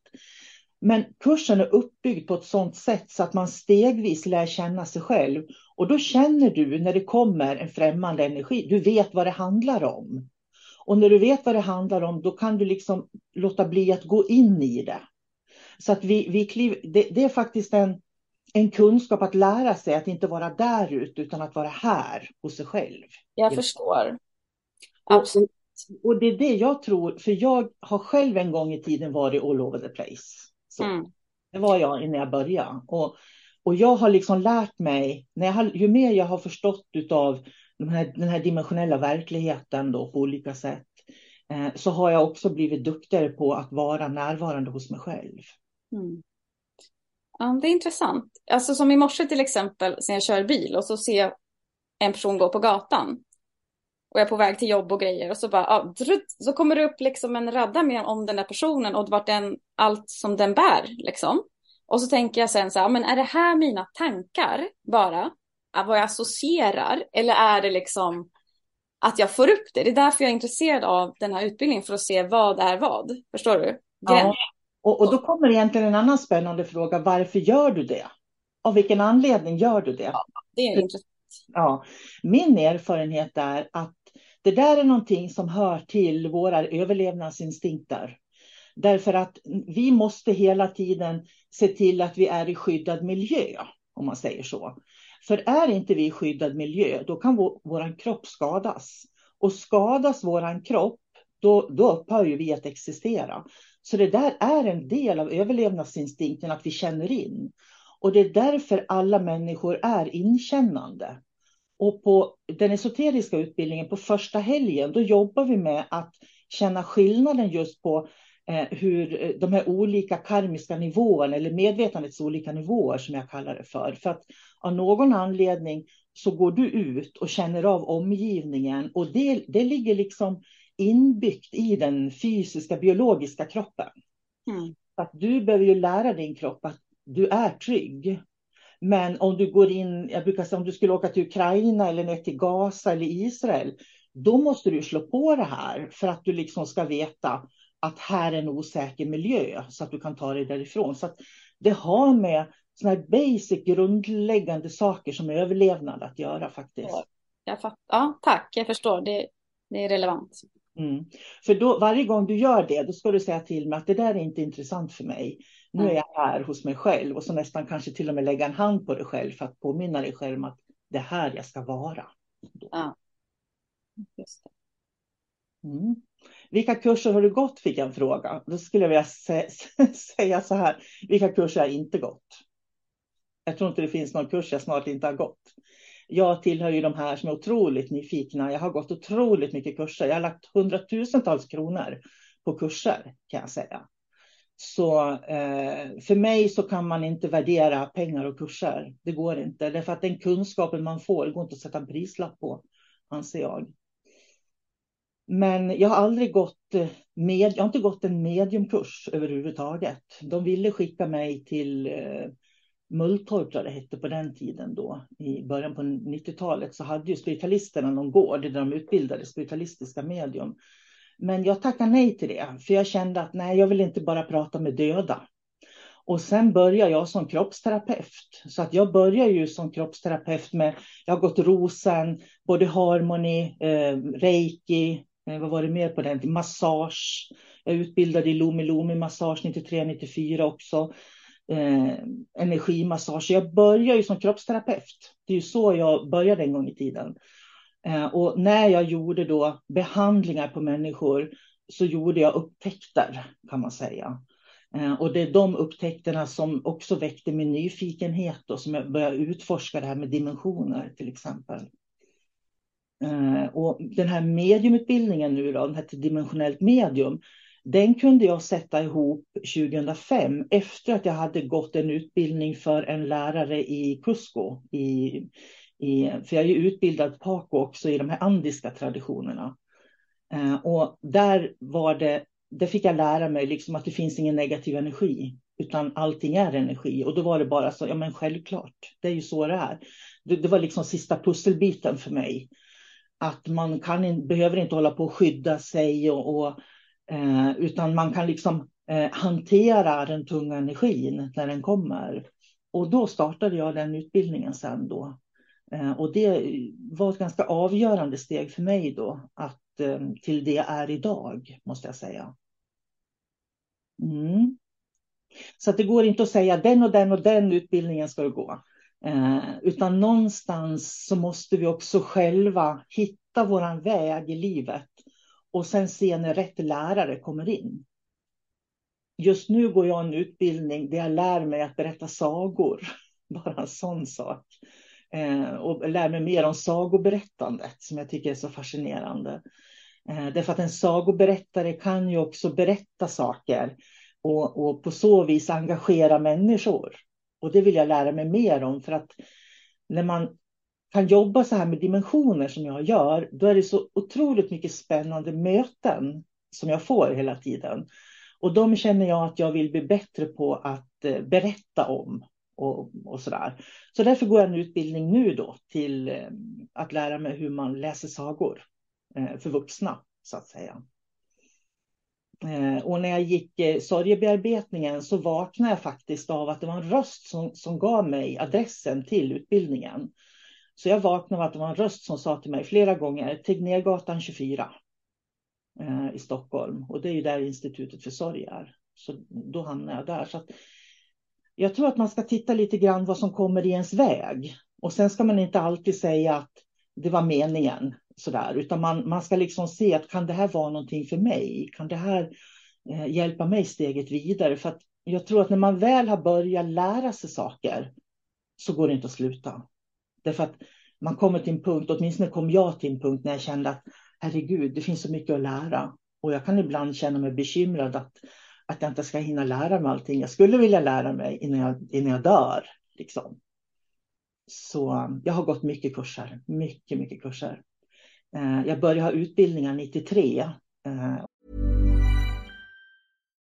Men kursen är uppbyggd på ett sådant sätt så att man stegvis lär känna sig själv. Och då känner du när det kommer en främmande energi, du vet vad det handlar om. Och när du vet vad det handlar om, då kan du liksom låta bli att gå in i det. Så att vi, vi kliv, det, det är faktiskt en, en kunskap att lära sig att inte vara där ute utan att vara här hos sig själv. Jag förstår. Absolut. Och, och det är det jag tror, för jag har själv en gång i tiden varit all over the place. Så, mm. Det var jag innan jag började. Och, och jag har liksom lärt mig, när jag har, ju mer jag har förstått av den här, den här dimensionella verkligheten då, på olika sätt, eh, så har jag också blivit duktigare på att vara närvarande hos mig själv. Mm. Ja, det är intressant. Alltså som i morse till exempel, när jag kör bil och så ser jag en person gå på gatan och jag är på väg till jobb och grejer och så bara, ja, drutt, så kommer det upp liksom en radda med om den där personen och vart den, allt som den bär liksom. Och så tänker jag sen så här, men är det här mina tankar bara? Vad jag associerar? Eller är det liksom att jag får upp det? Det är därför jag är intresserad av den här utbildningen, för att se vad är vad. Förstår du? Ja. Och, och då kommer egentligen en annan spännande fråga. Varför gör du det? Av vilken anledning gör du det? Ja, det är intressant. Ja, min erfarenhet är att det där är någonting som hör till våra överlevnadsinstinkter. Därför att vi måste hela tiden se till att vi är i skyddad miljö, om man säger så. För är inte vi i skyddad miljö, då kan vår, vår kropp skadas. Och skadas vår kropp, då, då upphör ju vi att existera. Så det där är en del av överlevnadsinstinkten, att vi känner in. Och det är därför alla människor är inkännande. Och på den esoteriska utbildningen på första helgen, då jobbar vi med att känna skillnaden just på eh, hur eh, de här olika karmiska nivåerna, eller medvetandets olika nivåer som jag kallar det för. För att av någon anledning så går du ut och känner av omgivningen och det, det ligger liksom inbyggt i den fysiska, biologiska kroppen. Mm. Att du behöver ju lära din kropp att du är trygg. Men om du går in, jag brukar säga om du skulle åka till Ukraina eller ner till Gaza eller Israel, då måste du slå på det här för att du liksom ska veta att här är en osäker miljö så att du kan ta dig därifrån. Så det har med såna här basic grundläggande saker som överlevnad att göra faktiskt. Ja, ja tack, jag förstår. Det, det är relevant. Mm. För då, varje gång du gör det, då ska du säga till mig att det där är inte intressant för mig. Nu är jag här hos mig själv och så nästan kanske till och med lägga en hand på dig själv för att påminna dig själv om att det är här jag ska vara. Ja. Mm. Vilka kurser har du gått? fick jag en fråga. Då skulle jag vilja säga så här. Vilka kurser har jag inte gått? Jag tror inte det finns någon kurs jag snart inte har gått. Jag tillhör ju de här som är otroligt nyfikna. Jag har gått otroligt mycket kurser. Jag har lagt hundratusentals kronor på kurser kan jag säga. Så eh, för mig så kan man inte värdera pengar och kurser. Det går inte. Därför att den kunskapen man får går inte att sätta en prislapp på, anser jag. Men jag har aldrig gått eh, med, jag har inte gått en mediumkurs överhuvudtaget. De ville skicka mig till eh, Mulltorp, det hette på den tiden då, i början på 90-talet, så hade ju spiritualisterna någon gård där de utbildade spiritualistiska medium. Men jag tackade nej till det, för jag kände att nej, jag vill inte bara prata med döda. Och sen började jag som kroppsterapeut. Så att jag började ju som kroppsterapeut med, jag har gått rosen, både harmoni, eh, reiki, eh, vad var det mer på den massage. Jag utbildade i Lumi Lumi massage 93-94 också eh, energimassage. Jag började ju som kroppsterapeut. Det är ju så jag började en gång i tiden. Eh, och när jag gjorde då behandlingar på människor så gjorde jag upptäckter kan man säga. Eh, och det är de upptäckterna som också väckte min nyfikenhet och som jag började utforska det här med dimensioner till exempel. Eh, och den här mediumutbildningen nu då, den här till dimensionellt medium, den kunde jag sätta ihop 2005 efter att jag hade gått en utbildning för en lärare i Cusco. I, i, för jag är ju utbildad Paco också i de här andiska traditionerna. Eh, och där var det, där fick jag lära mig liksom att det finns ingen negativ energi, utan allting är energi. Och då var det bara så, ja men självklart, det är ju så det är. Det, det var liksom sista pusselbiten för mig. Att man kan, behöver inte hålla på och skydda sig och, och Eh, utan man kan liksom eh, hantera den tunga energin när den kommer. Och då startade jag den utbildningen sen då. Eh, och det var ett ganska avgörande steg för mig då, att eh, till det jag är idag, måste jag säga. Mm. Så att det går inte att säga den och den och den utbildningen ska du gå. Eh, utan någonstans så måste vi också själva hitta våran väg i livet och sen se när rätt lärare kommer in. Just nu går jag en utbildning där jag lär mig att berätta sagor. Bara en sån sak. Eh, och lär mig mer om sagoberättandet som jag tycker är så fascinerande. Eh, därför att en sagoberättare kan ju också berätta saker och, och på så vis engagera människor. Och det vill jag lära mig mer om för att när man kan jobba så här med dimensioner som jag gör, då är det så otroligt mycket spännande möten som jag får hela tiden. Och de känner jag att jag vill bli bättre på att eh, berätta om och, och så där. Så därför går jag en utbildning nu då till eh, att lära mig hur man läser sagor eh, för vuxna, så att säga. Eh, och när jag gick sorgebearbetningen så vaknade jag faktiskt av att det var en röst som, som gav mig adressen till utbildningen. Så jag vaknade av att det var en röst som sa till mig flera gånger, Tegnérgatan 24 eh, i Stockholm. Och det är ju där Institutet för sorg är. Så då hamnade jag där. Så jag tror att man ska titta lite grann vad som kommer i ens väg. Och sen ska man inte alltid säga att det var meningen, sådär, utan man, man ska liksom se att kan det här vara någonting för mig? Kan det här eh, hjälpa mig steget vidare? För att jag tror att när man väl har börjat lära sig saker så går det inte att sluta. Därför att man kommer till en punkt, åtminstone kom jag till en punkt när jag kände att herregud, det finns så mycket att lära. Och jag kan ibland känna mig bekymrad att, att jag inte ska hinna lära mig allting. Jag skulle vilja lära mig innan jag, innan jag dör. Liksom. Så jag har gått mycket kurser, mycket, mycket kurser. Eh, jag började ha utbildningar 93 eh,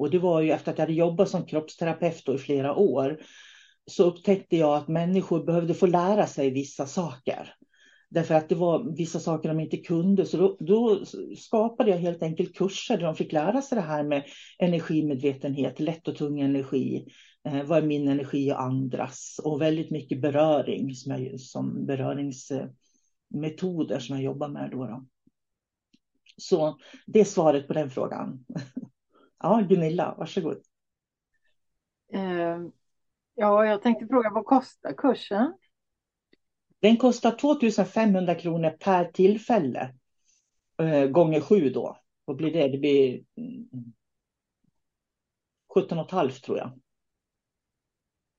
Och det var ju efter att jag hade jobbat som kroppsterapeut i flera år så upptäckte jag att människor behövde få lära sig vissa saker. Därför att det var vissa saker de inte kunde. Så då, då, skapade jag helt enkelt kurser där de fick lära sig det här med energimedvetenhet, lätt och tung energi. Eh, vad är min energi och andras? Och väldigt mycket beröring som, jag, som beröringsmetoder som jag jobbar med. Då, då. Så det är svaret på den frågan. Ja, Gunilla, varsågod. Uh, ja, jag tänkte fråga, vad kostar kursen? Den kostar 2500 kronor per tillfälle. Uh, gånger sju då. Vad blir det? Det blir mm, 17 och ett halvt tror jag.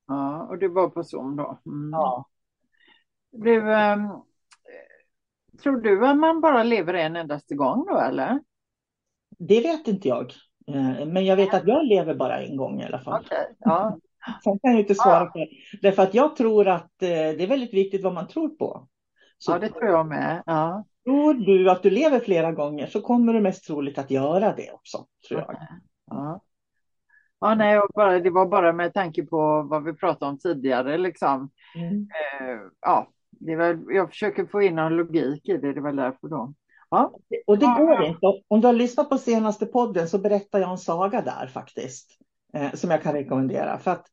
Ja, och det var på Zoom då? Mm. Ja. Du, um, tror du att man bara lever en endaste gång då eller? Det vet inte jag. Eh, men jag vet att jag lever bara en gång i alla fall. Okay, ja. Sen kan jag inte svara på det. Därför att jag tror att eh, det är väldigt viktigt vad man tror på. Så ja, det tror jag med. Ja. Tror du att du lever flera gånger så kommer du mest troligt att göra det också, tror jag. Ja. Ja, nej, bara, det var bara med tanke på vad vi pratade om tidigare. Liksom. Mm. Eh, ja, det var, jag försöker få in någon logik i det, det var därför då. Ja. Och det går inte. Om du har lyssnat på senaste podden så berättar jag en saga där faktiskt. Eh, som jag kan rekommendera. För att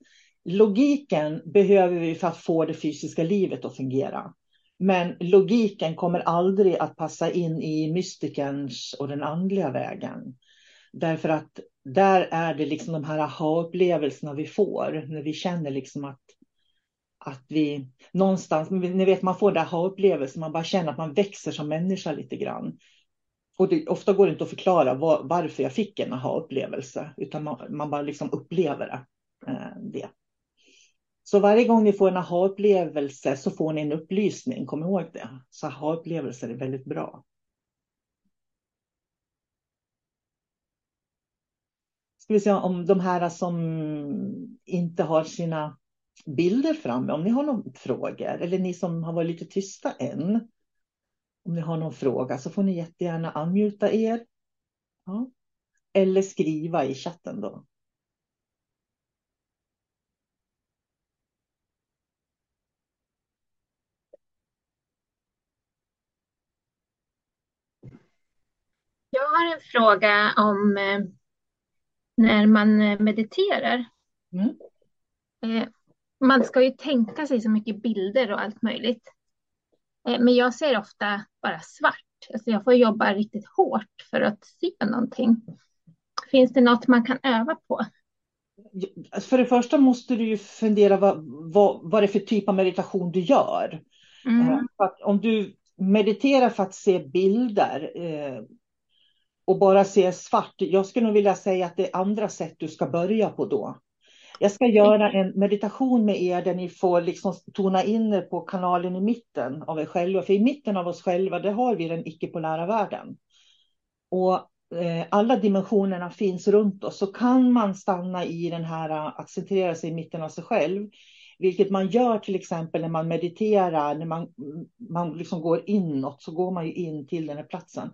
logiken behöver vi för att få det fysiska livet att fungera. Men logiken kommer aldrig att passa in i mystikerns och den andliga vägen. Därför att där är det liksom de här aha-upplevelserna vi får när vi känner liksom att, att vi någonstans, ni vet man får det aha-upplevelsen, man bara känner att man växer som människa lite grann. Och det, ofta går det inte att förklara var, varför jag fick en aha-upplevelse, utan man, man, bara liksom upplever det, eh, det. Så varje gång ni får en aha-upplevelse så får ni en upplysning, kom ihåg det. Så aha-upplevelser är väldigt bra. Ska vi se om de här som inte har sina bilder framme, om ni har några frågor, eller ni som har varit lite tysta än. Om ni har någon fråga så får ni jättegärna anmuta er. Ja. Eller skriva i chatten då. har en fråga om eh, när man eh, mediterar. Mm. Man ska ju tänka sig så mycket bilder och allt möjligt. Eh, men jag ser ofta bara svart. Alltså jag får jobba riktigt hårt för att se någonting. Finns det något man kan öva på? För det första måste du ju fundera vad, vad, vad det är för typ av meditation du gör. Mm. Eh, om du mediterar för att se bilder eh, och bara se svart, jag skulle nog vilja säga att det är andra sätt du ska börja på då. Jag ska göra en meditation med er där ni får liksom tona in er på kanalen i mitten av er själva. För i mitten av oss själva, där har vi den icke-polära världen. Och eh, alla dimensionerna finns runt oss. Så kan man stanna i den här eh, att centrera sig i mitten av sig själv, vilket man gör till exempel när man mediterar, när man, man liksom går inåt, så går man ju in till den här platsen.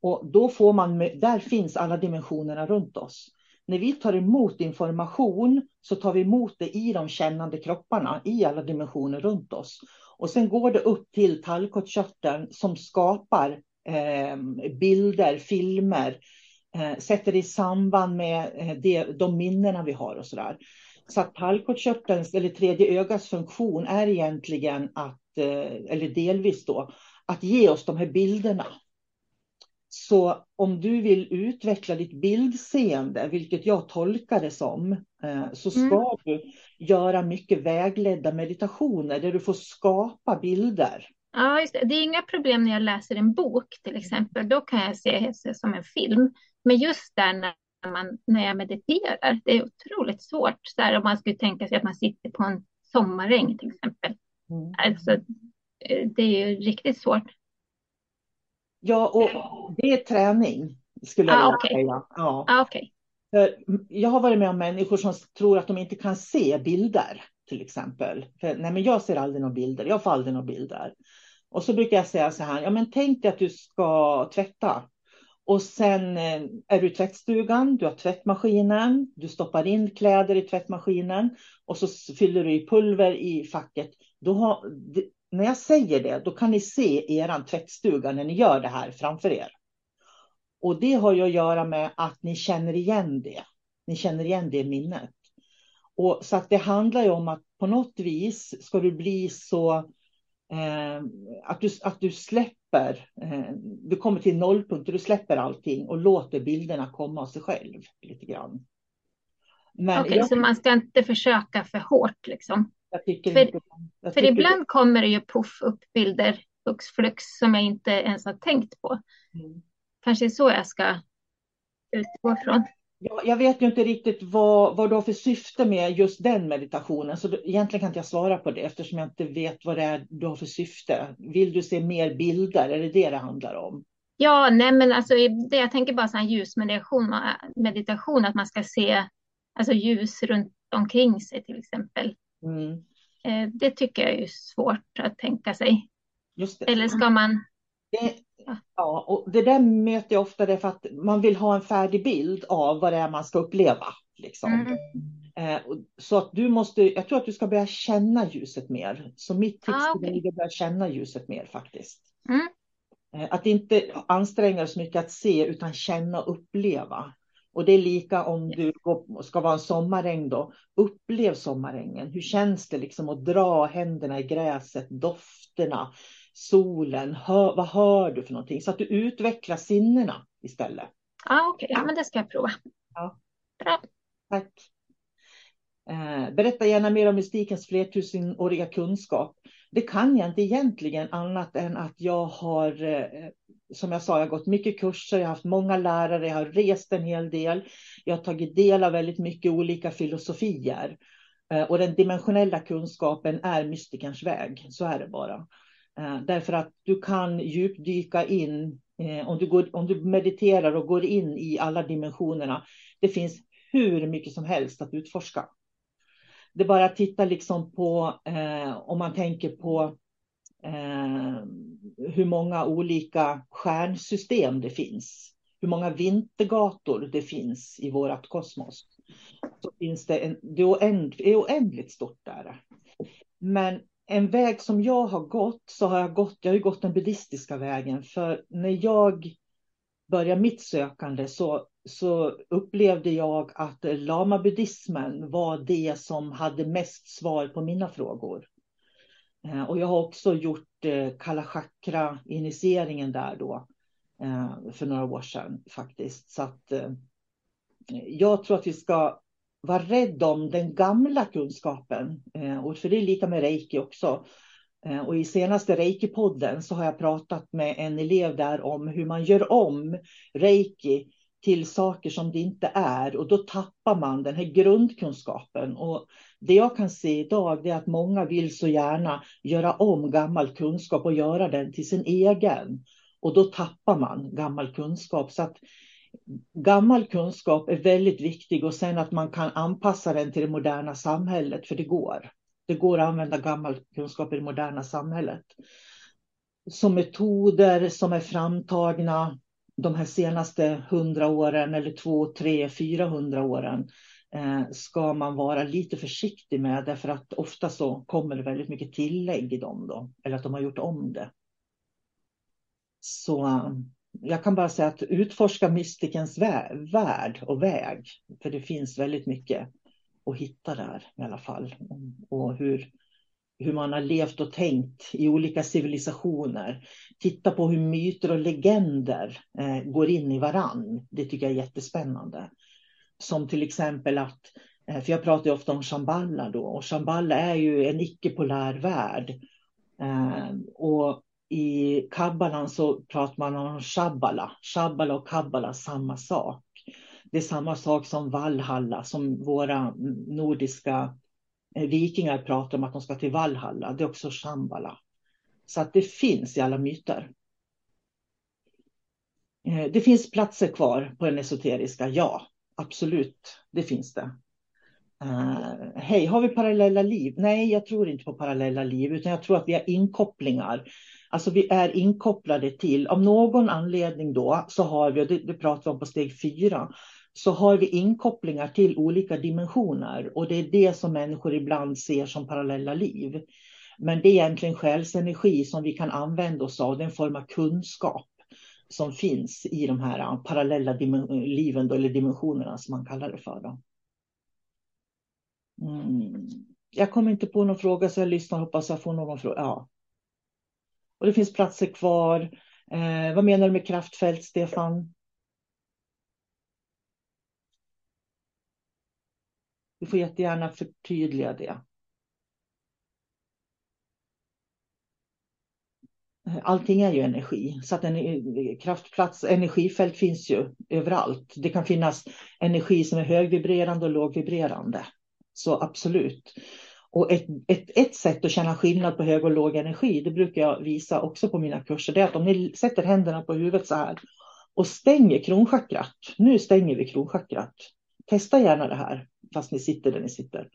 Och då får man, där finns alla dimensionerna runt oss när vi tar emot information så tar vi emot det i de kännande kropparna i alla dimensioner runt oss. Och sen går det upp till tallkottkörteln som skapar eh, bilder, filmer, eh, sätter det i samband med eh, det, de minnena vi har och så där. Så att tallkottkörtelns eller tredje ögats funktion är egentligen att, eh, eller delvis då, att ge oss de här bilderna så om du vill utveckla ditt bildseende, vilket jag tolkar det som, eh, så ska mm. du göra mycket vägledda meditationer där du får skapa bilder. Ja, just det. det är inga problem när jag läser en bok till exempel. Då kan jag se det som en film. Men just där när, man, när jag mediterar, det är otroligt svårt. Så här, om man skulle tänka sig att man sitter på en sommaräng till exempel. Mm. Alltså, eh, det är ju riktigt svårt. Ja, och det är träning skulle jag ah, okay. säga. Ja. Ah, okay. För jag har varit med om människor som tror att de inte kan se bilder till exempel. För, nej, men jag ser aldrig några bilder. Jag får aldrig några bilder. Och så brukar jag säga så här. Ja, men tänk dig att du ska tvätta. Och sen eh, är du i tvättstugan, du har tvättmaskinen, du stoppar in kläder i tvättmaskinen och så fyller du i pulver i facket. Då har, när jag säger det, då kan ni se er tvättstuga när ni gör det här framför er. Och det har ju att göra med att ni känner igen det. Ni känner igen det minnet. Och så att det handlar ju om att på något vis ska du bli så eh, att, du, att du släpper, eh, du kommer till nollpunkt och du släpper allting och låter bilderna komma av sig själv lite grann. Okej, okay, jag... så man ska inte försöka för hårt liksom? För, för ibland det. kommer det ju puff upp bilder, hux flux, som jag inte ens har tänkt på. Mm. Kanske så jag ska utgå från. Jag, jag vet ju inte riktigt vad, vad du har för syfte med just den meditationen, så egentligen kan inte jag svara på det eftersom jag inte vet vad det är du har för syfte. Vill du se mer bilder? Är det det det handlar om? Ja, nej men alltså det, jag tänker bara sån ljusmeditation, meditation, att man ska se alltså ljus runt omkring sig till exempel. Mm. Eh, det tycker jag är svårt att tänka sig. Eller ska man... Det, ja, och det där möter jag ofta därför att man vill ha en färdig bild av vad det är man ska uppleva. Liksom. Mm. Eh, så att du måste, jag tror att du ska börja känna ljuset mer. Så mitt tips ah, okay. är att börja känna ljuset mer faktiskt. Mm. Eh, att inte anstränga sig så mycket att se utan känna och uppleva. Och det är lika om du ska vara en sommaräng då. Upplev sommarängen. Hur känns det liksom att dra händerna i gräset, dofterna, solen. Hör, vad hör du för någonting? Så att du utvecklar sinnena istället. Okej. Okay. Ja, men det ska jag prova. Ja. Bra. Tack. Eh, berätta gärna mer om mystikens flertusenåriga kunskap. Det kan jag inte egentligen annat än att jag har eh, som jag sa, jag har gått mycket kurser, jag har haft många lärare, jag har rest en hel del. Jag har tagit del av väldigt mycket olika filosofier. Eh, och den dimensionella kunskapen är mystikerns väg, så är det bara. Eh, därför att du kan djupdyka in, eh, om du, går, om du mediterar och går in i alla dimensionerna. Det finns hur mycket som helst att utforska. Det är bara att titta liksom på, om man tänker på eh, hur många olika stjärnsystem det finns. Hur många vintergator det finns i vårt kosmos. Så finns det, en, det, är oändligt stort där. Men en väg som jag har gått, så har jag gått, jag har gått den buddhistiska vägen. För när jag började mitt sökande så, så upplevde jag att lamabuddhismen var det som hade mest svar på mina frågor. Eh, och jag har också gjort Eh, kalla chakra-initieringen där då eh, för några år sedan faktiskt. Så att eh, jag tror att vi ska vara rädda om den gamla kunskapen. Och för det är lika med reiki också. Och i senaste reiki-podden så har jag pratat med en elev där om hur man gör om reiki till saker som det inte är och då tappar man den här grundkunskapen. Och det jag kan se idag är att många vill så gärna göra om gammal kunskap och göra den till sin egen. Och då tappar man gammal kunskap. Så att gammal kunskap är väldigt viktig och sen att man kan anpassa den till det moderna samhället, för det går. Det går att använda gammal kunskap i det moderna samhället. Som metoder som är framtagna de här senaste hundra åren eller två, tre, fyra hundra åren eh, ska man vara lite försiktig med därför att ofta så kommer det väldigt mycket tillägg i dem då, eller att de har gjort om det. Så eh, jag kan bara säga att utforska mystikens värld och väg, för det finns väldigt mycket att hitta där i alla fall. Och hur, hur man har levt och tänkt i olika civilisationer. Titta på hur myter och legender eh, går in i varann. Det tycker jag är jättespännande. Som till exempel att, eh, för jag pratar ju ofta om Shamballa då, och Shamballa är ju en icke-polär värld. Eh, och i kabbalan så pratar man om shabbala. Shabbala och kabbala, samma sak. Det är samma sak som Valhalla, som våra nordiska Eh, vikingar pratar om att de ska till Valhalla, det är också Shambhala. Så att det finns i alla myter. Eh, det finns platser kvar på den esoteriska, ja, absolut, det finns det. Uh, Hej, har vi parallella liv? Nej, jag tror inte på parallella liv, utan jag tror att vi har inkopplingar. Alltså vi är inkopplade till, av någon anledning då, så har vi, och det, det pratar vi om på steg fyra, så har vi inkopplingar till olika dimensioner och det är det som människor ibland ser som parallella liv. Men det är egentligen själsenergi som vi kan använda oss av, det är en form av kunskap som finns i de här parallella liven då, eller dimensionerna som man kallar det för. Då. Mm. Jag kommer inte på någon fråga så jag lyssnar och hoppas jag får någon fråga. Ja. Och det finns platser kvar. Eh, vad menar du med kraftfält, Stefan? Du får jättegärna förtydliga det. Allting är ju energi, så att en eh, kraftplats, energifält finns ju överallt. Det kan finnas energi som är högvibrerande och lågvibrerande. Så absolut. Och ett, ett, ett sätt att känna skillnad på hög och låg energi, det brukar jag visa också på mina kurser, det är att om ni sätter händerna på huvudet så här och stänger kronchakrat. Nu stänger vi kronchakrat. Testa gärna det här fast ni sitter där ni sitter.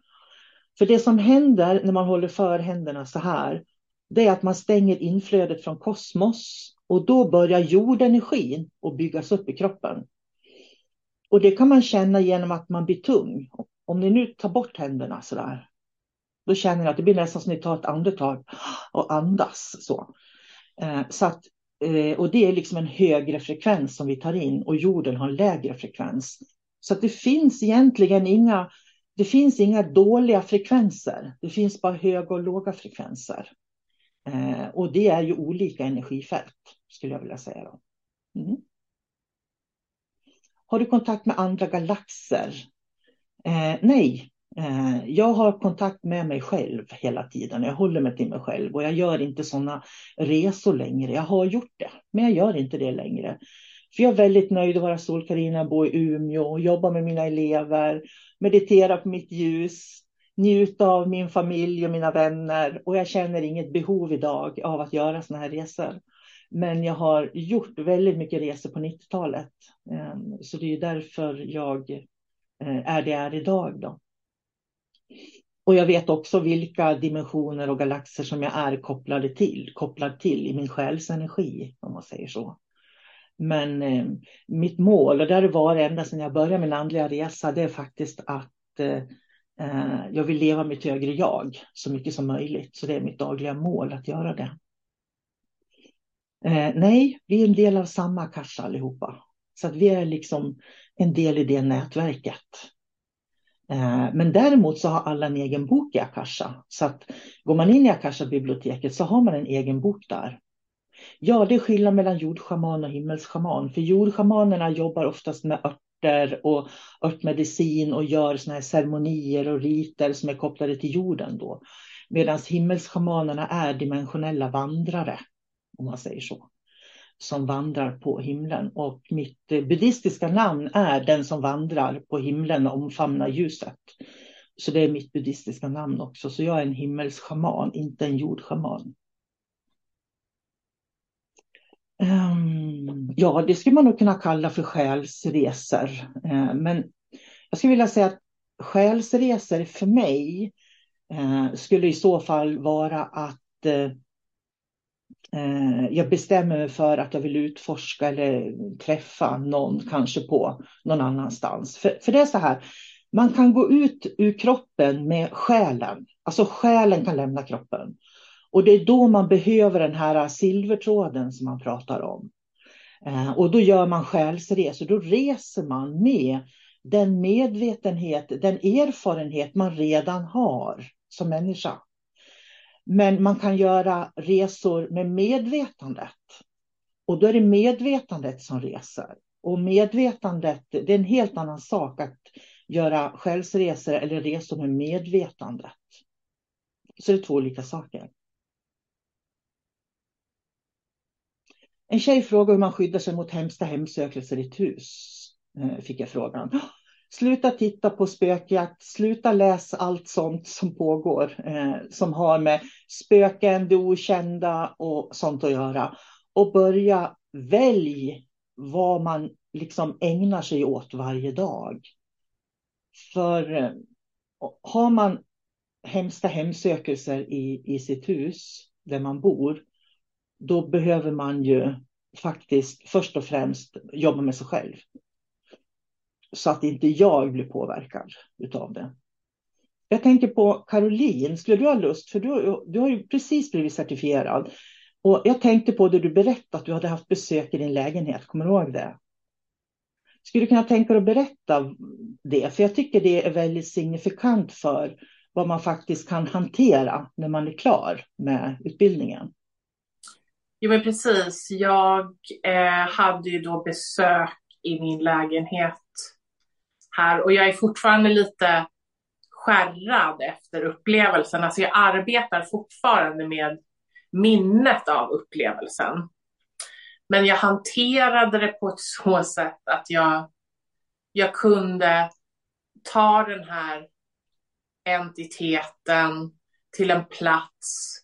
För det som händer när man håller för händerna så här, det är att man stänger inflödet från kosmos och då börjar jordenergin att byggas upp i kroppen. Och det kan man känna genom att man blir tung. Om ni nu tar bort händerna så där, då känner ni att det blir nästan som att ni tar ett andetag och andas så. Eh, så att, eh, och det är liksom en högre frekvens som vi tar in och jorden har en lägre frekvens. Så att det finns egentligen inga, det finns inga dåliga frekvenser. Det finns bara höga och låga frekvenser. Eh, och det är ju olika energifält, skulle jag vilja säga. Då. Mm. Har du kontakt med andra galaxer? Eh, nej, eh, jag har kontakt med mig själv hela tiden. Jag håller mig till mig själv och jag gör inte sådana resor längre. Jag har gjort det, men jag gör inte det längre. För jag är väldigt nöjd att vara solkarina, bo i Umeå, jobba med mina elever, meditera på mitt ljus, njuta av min familj och mina vänner. Och jag känner inget behov idag av att göra sådana här resor. Men jag har gjort väldigt mycket resor på 90-talet. Ehm, så det är därför jag eh, är det jag är idag. Då. Och jag vet också vilka dimensioner och galaxer som jag är kopplade till, kopplad till i min själs energi, om man säger så. Men eh, mitt mål, och det har det varit ända sedan jag började min andliga resa, det är faktiskt att eh, eh, jag vill leva mitt högre jag så mycket som möjligt. Så det är mitt dagliga mål att göra det. Eh, nej, vi är en del av samma kassa allihopa. Så att vi är liksom en del i det nätverket. Eh, men däremot så har alla en egen bok i Akasha. Så att går man in i Akasha-biblioteket så har man en egen bok där. Ja, det är skillnad mellan jordschaman och himmelsschaman. För jordschamanerna jobbar oftast med örter och örtmedicin och gör såna här ceremonier och riter som är kopplade till jorden då. Medan himmelschamanerna är dimensionella vandrare, om man säger så som vandrar på himlen. Och mitt eh, buddhistiska namn är den som vandrar på himlen och omfamnar ljuset. Så det är mitt buddhistiska namn också. Så jag är en himmelsschaman, inte en jordschaman. Um, ja, det skulle man nog kunna kalla för själsresor. Uh, men jag skulle vilja säga att själsresor för mig uh, skulle i så fall vara att uh, jag bestämmer mig för att jag vill utforska eller träffa någon kanske på någon annanstans. För, för det är så här, man kan gå ut ur kroppen med själen. Alltså själen kan lämna kroppen. Och det är då man behöver den här silvertråden som man pratar om. Eh, och då gör man själsresor. Då reser man med den medvetenhet, den erfarenhet man redan har som människa. Men man kan göra resor med medvetandet. Och då är det medvetandet som reser. Och medvetandet, det är en helt annan sak att göra själsresor eller resor med medvetandet. Så det är två olika saker. En tjej frågar hur man skyddar sig mot hemska hemsökelser i ett hus. Eh, fick jag frågan. Sluta titta på spökjakt, sluta läsa allt sånt som pågår eh, som har med spöken, det okända och sånt att göra. Och börja välj vad man liksom ägnar sig åt varje dag. För eh, har man hemska hemsökelser i, i sitt hus där man bor, då behöver man ju faktiskt först och främst jobba med sig själv så att inte jag blir påverkad utav det. Jag tänker på Caroline, skulle du ha lust, för du, du har ju precis blivit certifierad. Och jag tänkte på det du berättade, att du hade haft besök i din lägenhet, kommer du ihåg det? Skulle du kunna tänka dig att berätta det? För jag tycker det är väldigt signifikant för vad man faktiskt kan hantera när man är klar med utbildningen. Jo men precis, jag eh, hade ju då besök i min lägenhet här och jag är fortfarande lite skärrad efter upplevelsen. Alltså jag arbetar fortfarande med minnet av upplevelsen. Men jag hanterade det på ett så sätt att jag, jag kunde ta den här entiteten till en plats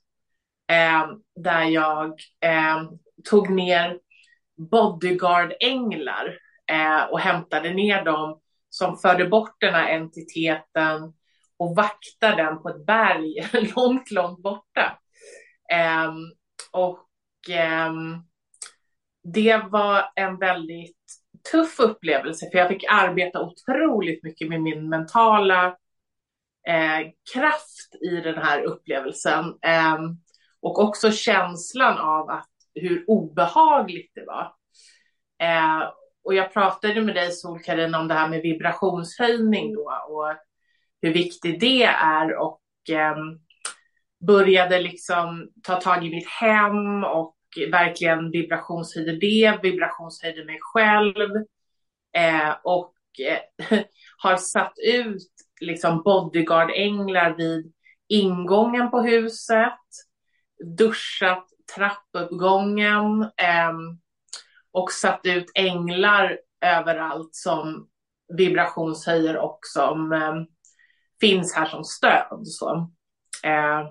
eh, där jag eh, tog ner bodyguard-änglar eh, och hämtade ner dem som förde bort den här entiteten och vaktar den på ett berg långt, långt borta. Ehm, och ehm, det var en väldigt tuff upplevelse för jag fick arbeta otroligt mycket med min mentala eh, kraft i den här upplevelsen. Eh, och också känslan av att hur obehagligt det var. Eh, och jag pratade med dig Solkarin om det här med vibrationshöjning då och hur viktigt det är och eh, började liksom ta tag i mitt hem och verkligen vibrationshöjde det, vibrationshöjde mig själv eh, och eh, har satt ut liksom bodyguard-änglar vid ingången på huset, duschat trappuppgången, eh, och satt ut änglar överallt som vibrationshöjer och som eh, finns här som stöd. Så. Eh,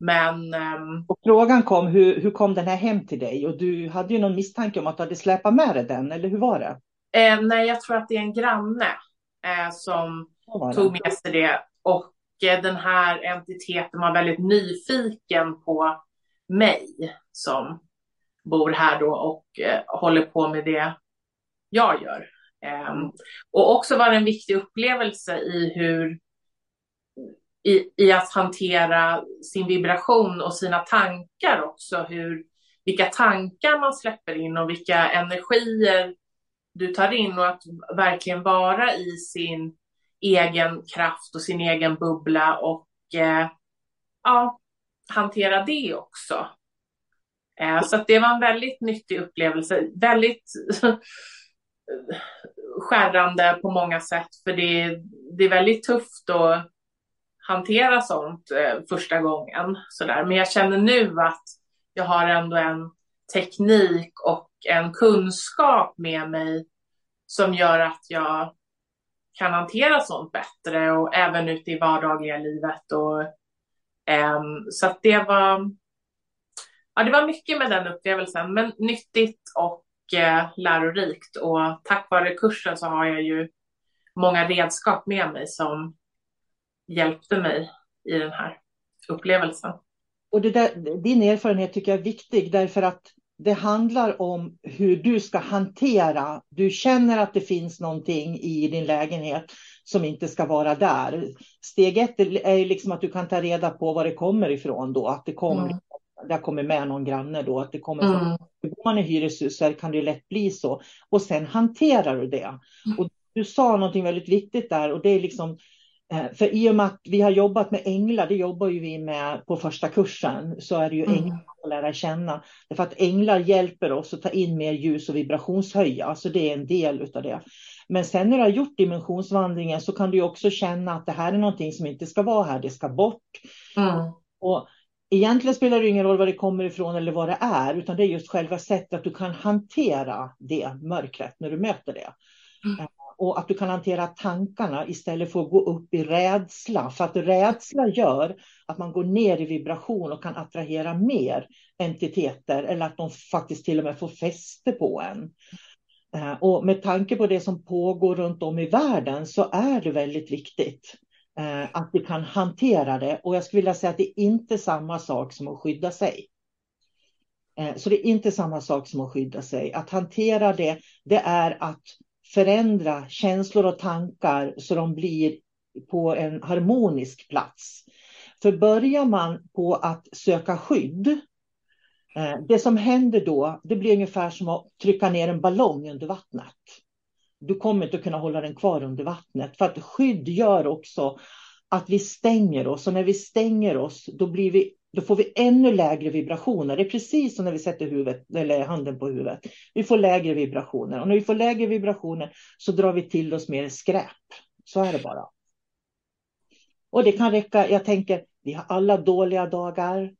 men... Eh, och frågan kom, hur, hur kom den här hem till dig? Och du hade ju någon misstanke om att du hade släpat med dig den, eller hur var det? Eh, nej, jag tror att det är en granne eh, som tog med sig det. Och den här entiteten var väldigt nyfiken på mig som bor här då och eh, håller på med det jag gör. Eh, och också var det en viktig upplevelse i hur i, i att hantera sin vibration och sina tankar också, hur, vilka tankar man släpper in och vilka energier du tar in och att verkligen vara i sin egen kraft och sin egen bubbla och eh, ja, hantera det också. Eh, så det var en väldigt nyttig upplevelse, väldigt skärrande på många sätt, för det, det är väldigt tufft att hantera sånt eh, första gången. Sådär. Men jag känner nu att jag har ändå en teknik och en kunskap med mig som gör att jag kan hantera sånt bättre och även ute i vardagliga livet. Och, um, så att det var, ja, det var mycket med den upplevelsen, men nyttigt och uh, lärorikt. Och tack vare kursen så har jag ju många redskap med mig som hjälpte mig i den här upplevelsen. Och det där, din erfarenhet tycker jag är viktig därför att det handlar om hur du ska hantera. Du känner att det finns någonting i din lägenhet som inte ska vara där. Steg ett är liksom att du kan ta reda på var det kommer ifrån då. Att det kommer, mm. det kommer med någon granne då. Att det kommer mm. från, går man i hyreshus så kan det lätt bli så. Och sen hanterar du det. Mm. Och du sa någonting väldigt viktigt där och det är liksom för i och med att vi har jobbat med änglar, det jobbar ju vi med på första kursen, så är det ju mm. änglar att lära känna. Därför att änglar hjälper oss att ta in mer ljus och vibrationshöja, så det är en del utav det. Men sen när du har gjort dimensionsvandringen så kan du också känna att det här är någonting som inte ska vara här, det ska bort. Mm. Och egentligen spelar det ingen roll var det kommer ifrån eller vad det är, utan det är just själva sättet att du kan hantera det mörkret när du möter det. Mm och att du kan hantera tankarna istället för att gå upp i rädsla. För att rädsla gör att man går ner i vibration och kan attrahera mer entiteter eller att de faktiskt till och med får fäste på en. Eh, och med tanke på det som pågår runt om i världen så är det väldigt viktigt eh, att vi kan hantera det. Och jag skulle vilja säga att det är inte samma sak som att skydda sig. Eh, så det är inte samma sak som att skydda sig. Att hantera det, det är att förändra känslor och tankar så de blir på en harmonisk plats. För börjar man på att söka skydd, eh, det som händer då, det blir ungefär som att trycka ner en ballong under vattnet. Du kommer inte att kunna hålla den kvar under vattnet, för att skydd gör också att vi stänger oss och när vi stänger oss, då blir vi då får vi ännu lägre vibrationer. Det är precis som när vi sätter huvudet, eller handen på huvudet. Vi får lägre vibrationer och när vi får lägre vibrationer så drar vi till oss mer skräp. Så är det bara. Och det kan räcka, jag tänker, vi har alla dåliga dagar.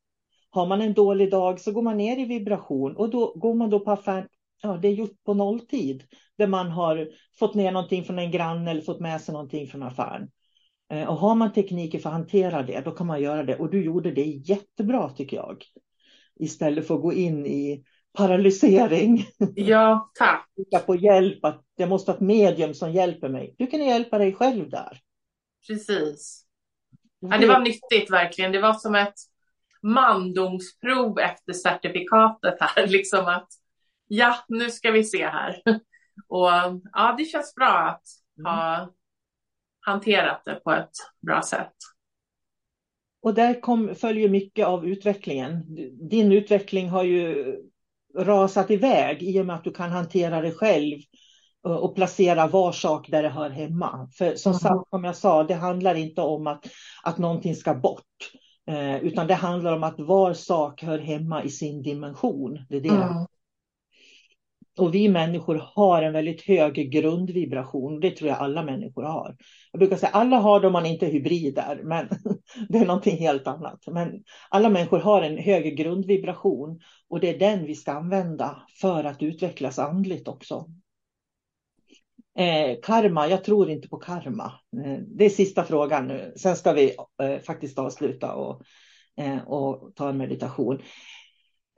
Har man en dålig dag så går man ner i vibration och då går man då på affären. Ja, det är gjort på nolltid där man har fått ner någonting från en granne eller fått med sig någonting från affären. Eh, och har man tekniker för att hantera det, då kan man göra det. Och du gjorde det jättebra tycker jag. Istället för att gå in i paralysering. Ja, tack. på hjälp, att det måste vara ett medium som hjälper mig. Du kan hjälpa dig själv där. Precis. Ja, det var nyttigt verkligen. Det var som ett mandomsprov efter certifikatet här. Liksom att ja, nu ska vi se här. Och ja, det känns bra att ha hanterat det på ett bra sätt. Och där kom, följer mycket av utvecklingen. Din utveckling har ju rasat iväg i och med att du kan hantera det själv och placera var sak där det hör hemma. För som, mm. sagt, som jag sa, det handlar inte om att, att någonting ska bort. Eh, utan det handlar om att var sak hör hemma i sin dimension. Det är det mm. Och vi människor har en väldigt hög grundvibration. Det tror jag alla människor har. Jag brukar säga alla har det om man inte är hybrider, men det är någonting helt annat. Men alla människor har en hög grundvibration och det är den vi ska använda för att utvecklas andligt också. Eh, karma, jag tror inte på karma. Eh, det är sista frågan nu. Sen ska vi eh, faktiskt avsluta och, eh, och ta en meditation.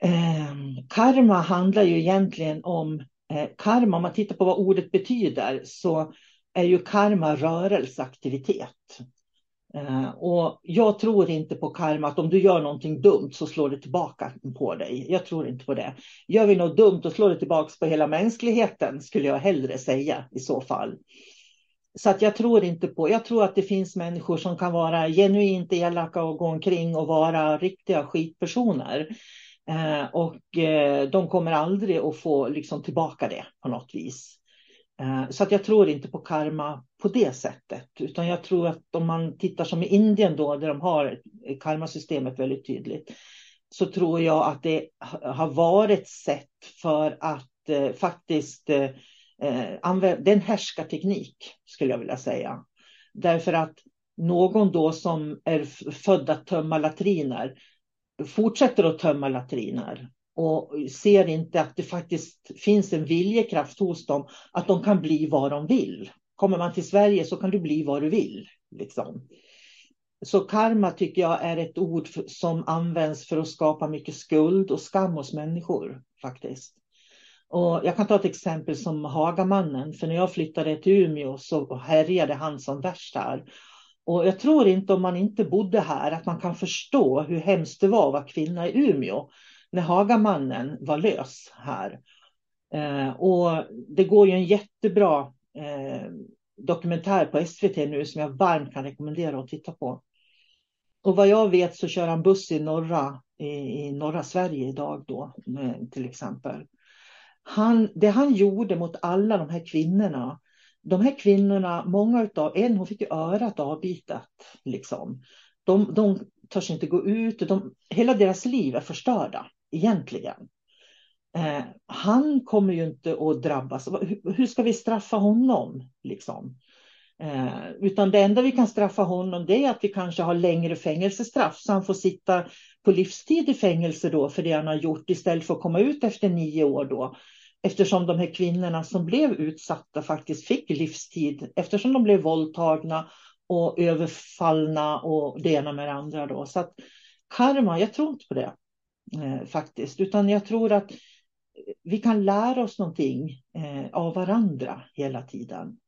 Eh, karma handlar ju egentligen om eh, karma, om man tittar på vad ordet betyder så är ju karma rörelseaktivitet. Eh, och jag tror inte på karma, att om du gör någonting dumt så slår det tillbaka på dig. Jag tror inte på det. Gör vi något dumt och slår det tillbaka på hela mänskligheten, skulle jag hellre säga i så fall. Så att jag tror inte på, jag tror att det finns människor som kan vara genuint elaka och gå omkring och vara riktiga skitpersoner. Eh, och eh, de kommer aldrig att få liksom, tillbaka det på något vis. Eh, så att jag tror inte på karma på det sättet, utan jag tror att om man tittar som i Indien då, där de har karmasystemet väldigt tydligt, så tror jag att det har varit sätt för att eh, faktiskt eh, eh använda, det är en härskarteknik skulle jag vilja säga. Därför att någon då som är född att tömma latriner fortsätter att tömma latriner och ser inte att det faktiskt finns en viljekraft hos dem att de kan bli vad de vill. Kommer man till Sverige så kan du bli vad du vill. Liksom. Så karma tycker jag är ett ord som används för att skapa mycket skuld och skam hos människor faktiskt. Och jag kan ta ett exempel som Hagamannen, för när jag flyttade till Umeå så härjade han som värst här. Och jag tror inte om man inte bodde här att man kan förstå hur hemskt det var att vara kvinna i Umeå när Hagamannen var lös här. Eh, och det går ju en jättebra eh, dokumentär på SVT nu som jag varmt kan rekommendera att titta på. Och vad jag vet så kör han buss i norra, i, i norra Sverige idag då, till exempel. Han, det han gjorde mot alla de här kvinnorna, de här kvinnorna, många utav, en hon fick ju örat avbitet liksom. De, de törs inte gå ut, de, hela deras liv är förstörda egentligen. Eh, han kommer ju inte att drabbas. Hur, hur ska vi straffa honom? Liksom? Eh, utan det enda vi kan straffa honom det är att vi kanske har längre fängelsestraff så han får sitta på livstid i fängelse då för det han har gjort istället för att komma ut efter nio år då. Eftersom de här kvinnorna som blev utsatta faktiskt fick livstid eftersom de blev våldtagna och överfallna och det ena med det andra då. Så att karma, jag tror inte på det eh, faktiskt, utan jag tror att vi kan lära oss någonting eh, av varandra hela tiden.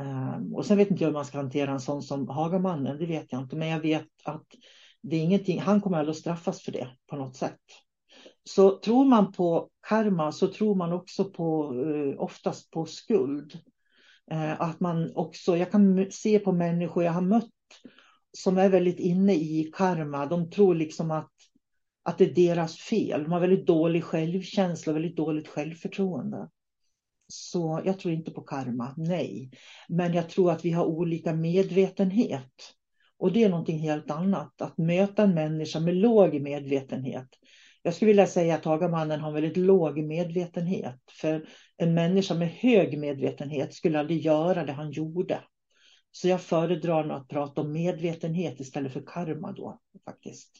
Eh, och sen vet inte jag hur man ska hantera en sån som Hagamannen, det vet jag inte. Men jag vet att det är ingenting, han kommer aldrig att straffas för det på något sätt. Så tror man på karma så tror man också på, eh, oftast på skuld. Eh, att man också, jag kan se på människor jag har mött som är väldigt inne i karma, de tror liksom att, att det är deras fel. De har väldigt dålig självkänsla, väldigt dåligt självförtroende. Så jag tror inte på karma, nej. Men jag tror att vi har olika medvetenhet. Och det är någonting helt annat. Att möta en människa med låg medvetenhet. Jag skulle vilja säga att Hagamannen har väldigt låg medvetenhet. För en människa med hög medvetenhet skulle aldrig göra det han gjorde. Så jag föredrar att prata om medvetenhet istället för karma då faktiskt.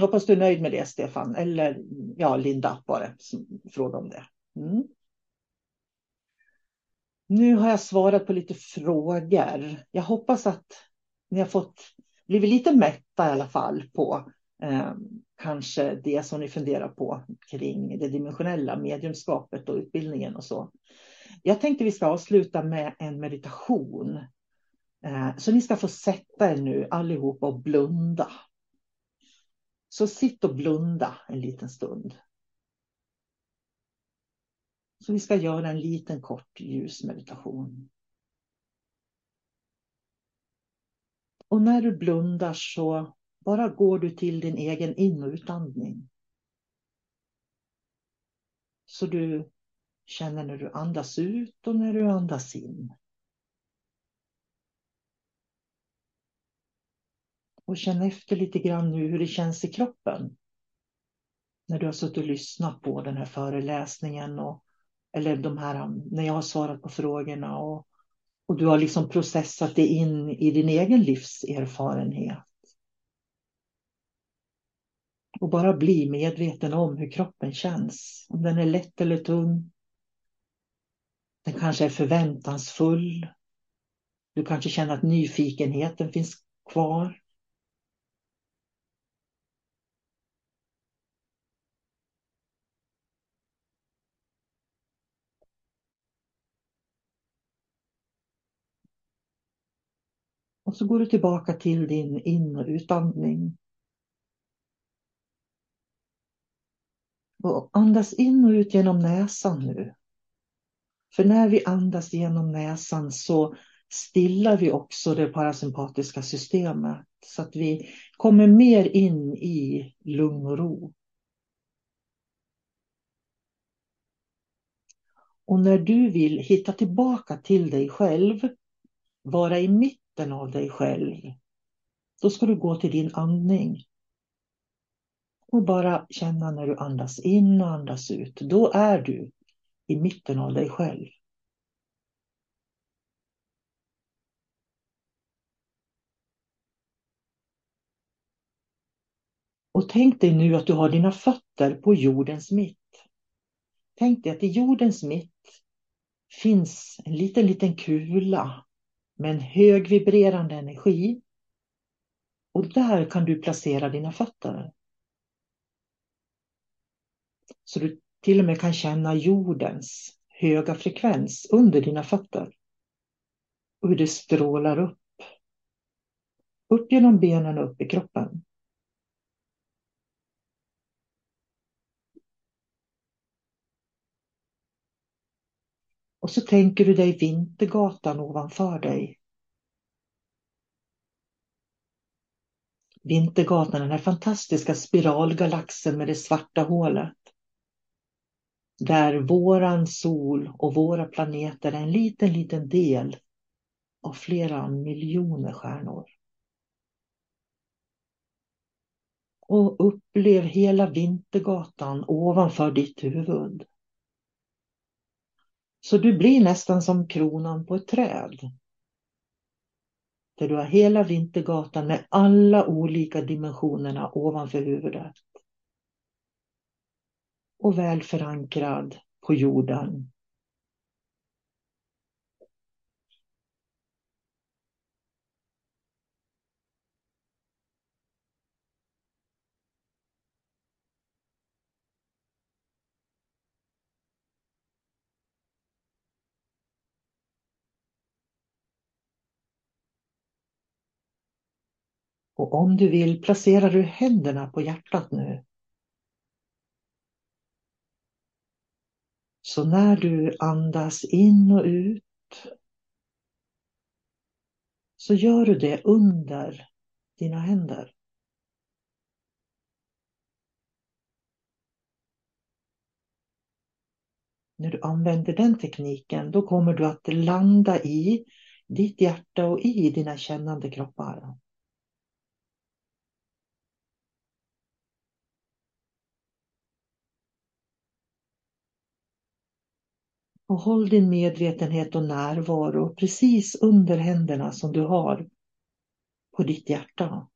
Hoppas du är nöjd med det Stefan. Eller ja, Linda bara fråga om det. Mm. Nu har jag svarat på lite frågor. Jag hoppas att ni har fått blivit lite mätta i alla fall på eh, kanske det som ni funderar på kring det dimensionella mediumskapet och utbildningen och så. Jag tänkte vi ska avsluta med en meditation. Eh, så ni ska få sätta er nu allihopa och blunda. Så sitt och blunda en liten stund. Så vi ska göra en liten kort ljusmeditation. Och när du blundar så bara går du till din egen in och utandning. Så du känner när du andas ut och när du andas in. Och känn efter lite grann nu hur det känns i kroppen. När du har suttit och lyssnat på den här föreläsningen och eller de här, när jag har svarat på frågorna och, och du har liksom processat det in i din egen livserfarenhet. Och bara bli medveten om hur kroppen känns. Om den är lätt eller tung. Den kanske är förväntansfull. Du kanske känner att nyfikenheten finns kvar. Och så går du tillbaka till din in och utandning. Och andas in och ut genom näsan nu. För när vi andas genom näsan så stillar vi också det parasympatiska systemet så att vi kommer mer in i lugn och ro. Och när du vill hitta tillbaka till dig själv, vara i mitten av dig själv, då ska du gå till din andning. Och bara känna när du andas in och andas ut. Då är du i mitten av dig själv. Och tänk dig nu att du har dina fötter på jordens mitt. Tänk dig att i jordens mitt finns en liten, liten kula med en hög vibrerande energi. Och där kan du placera dina fötter. Så du till och med kan känna jordens höga frekvens under dina fötter. Och hur det strålar upp. Upp genom benen och upp i kroppen. Och så tänker du dig Vintergatan ovanför dig. Vintergatan, den här fantastiska spiralgalaxen med det svarta hålet. Där våran sol och våra planeter är en liten, liten del av flera miljoner stjärnor. Och upplev hela Vintergatan ovanför ditt huvud. Så du blir nästan som kronan på ett träd. Där du har hela Vintergatan med alla olika dimensionerna ovanför huvudet. Och väl förankrad på jorden. Och om du vill placerar du händerna på hjärtat nu. Så när du andas in och ut så gör du det under dina händer. När du använder den tekniken då kommer du att landa i ditt hjärta och i dina kännande kroppar. Och håll din medvetenhet och närvaro precis under händerna som du har på ditt hjärta.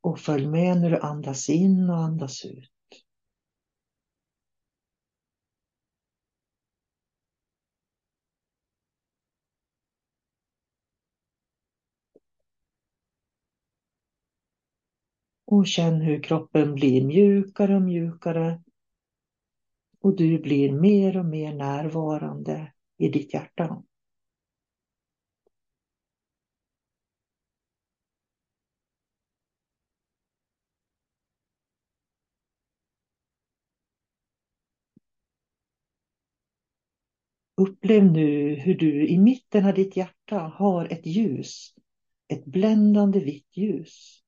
Och följ med när du andas in och andas ut. Och känn hur kroppen blir mjukare och mjukare. Och du blir mer och mer närvarande i ditt hjärta. Upplev nu hur du i mitten av ditt hjärta har ett ljus, ett bländande vitt ljus.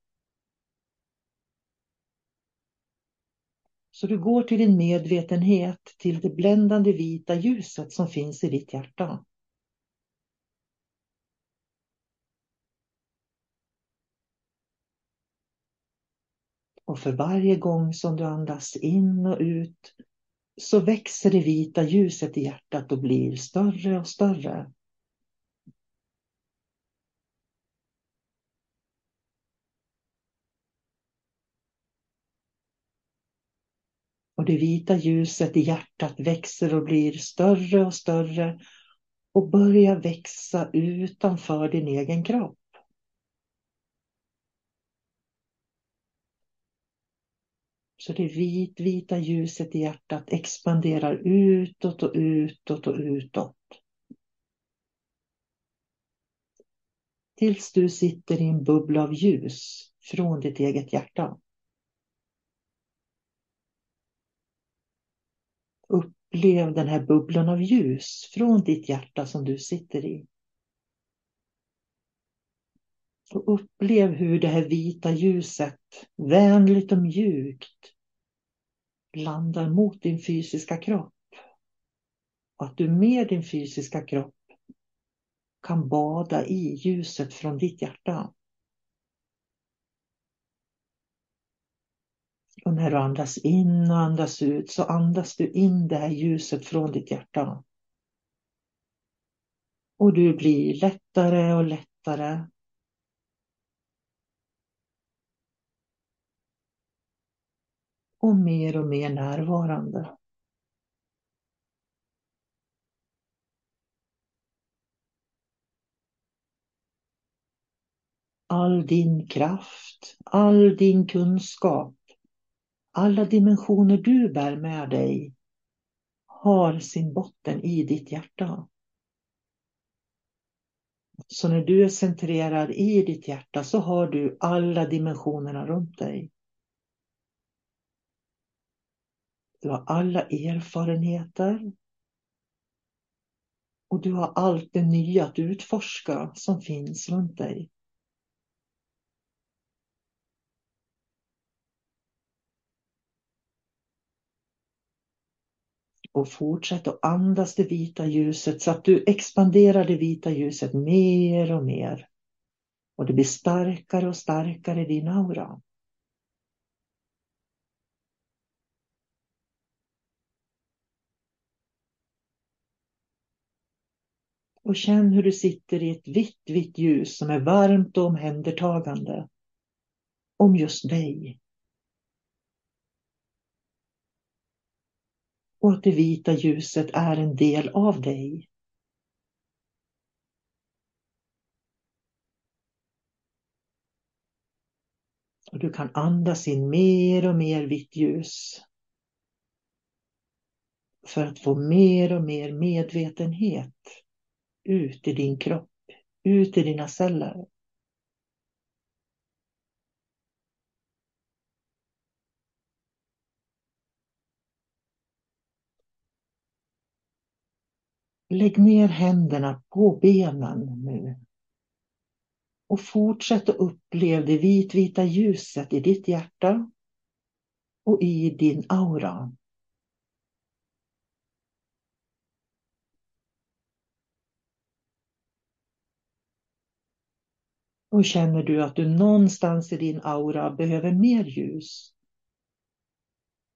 Så du går till din medvetenhet, till det bländande vita ljuset som finns i ditt hjärta. Och för varje gång som du andas in och ut så växer det vita ljuset i hjärtat och blir större och större. Och det vita ljuset i hjärtat växer och blir större och större och börjar växa utanför din egen kropp. Så det vit, vita ljuset i hjärtat expanderar utåt och utåt och utåt. Tills du sitter i en bubbla av ljus från ditt eget hjärta. Upplev den här bubblan av ljus från ditt hjärta som du sitter i. Och upplev hur det här vita ljuset, vänligt och mjukt, landar mot din fysiska kropp. Och att du med din fysiska kropp kan bada i ljuset från ditt hjärta. Och när du andas in och andas ut så andas du in det här ljuset från ditt hjärta. Och du blir lättare och lättare. Och mer och mer närvarande. All din kraft, all din kunskap, alla dimensioner du bär med dig har sin botten i ditt hjärta. Så när du är centrerad i ditt hjärta så har du alla dimensionerna runt dig. Du har alla erfarenheter. Och du har allt det nya att utforska som finns runt dig. Och fortsätt att andas det vita ljuset så att du expanderar det vita ljuset mer och mer. Och det blir starkare och starkare i din aura. Och känn hur du sitter i ett vitt, vitt ljus som är varmt och omhändertagande. Om just dig. Och att det vita ljuset är en del av dig. Och du kan andas in mer och mer vitt ljus. För att få mer och mer medvetenhet ut i din kropp, ut i dina celler. Lägg ner händerna på benen nu. Och fortsätt att uppleva det vitvita ljuset i ditt hjärta och i din aura. Och känner du att du någonstans i din aura behöver mer ljus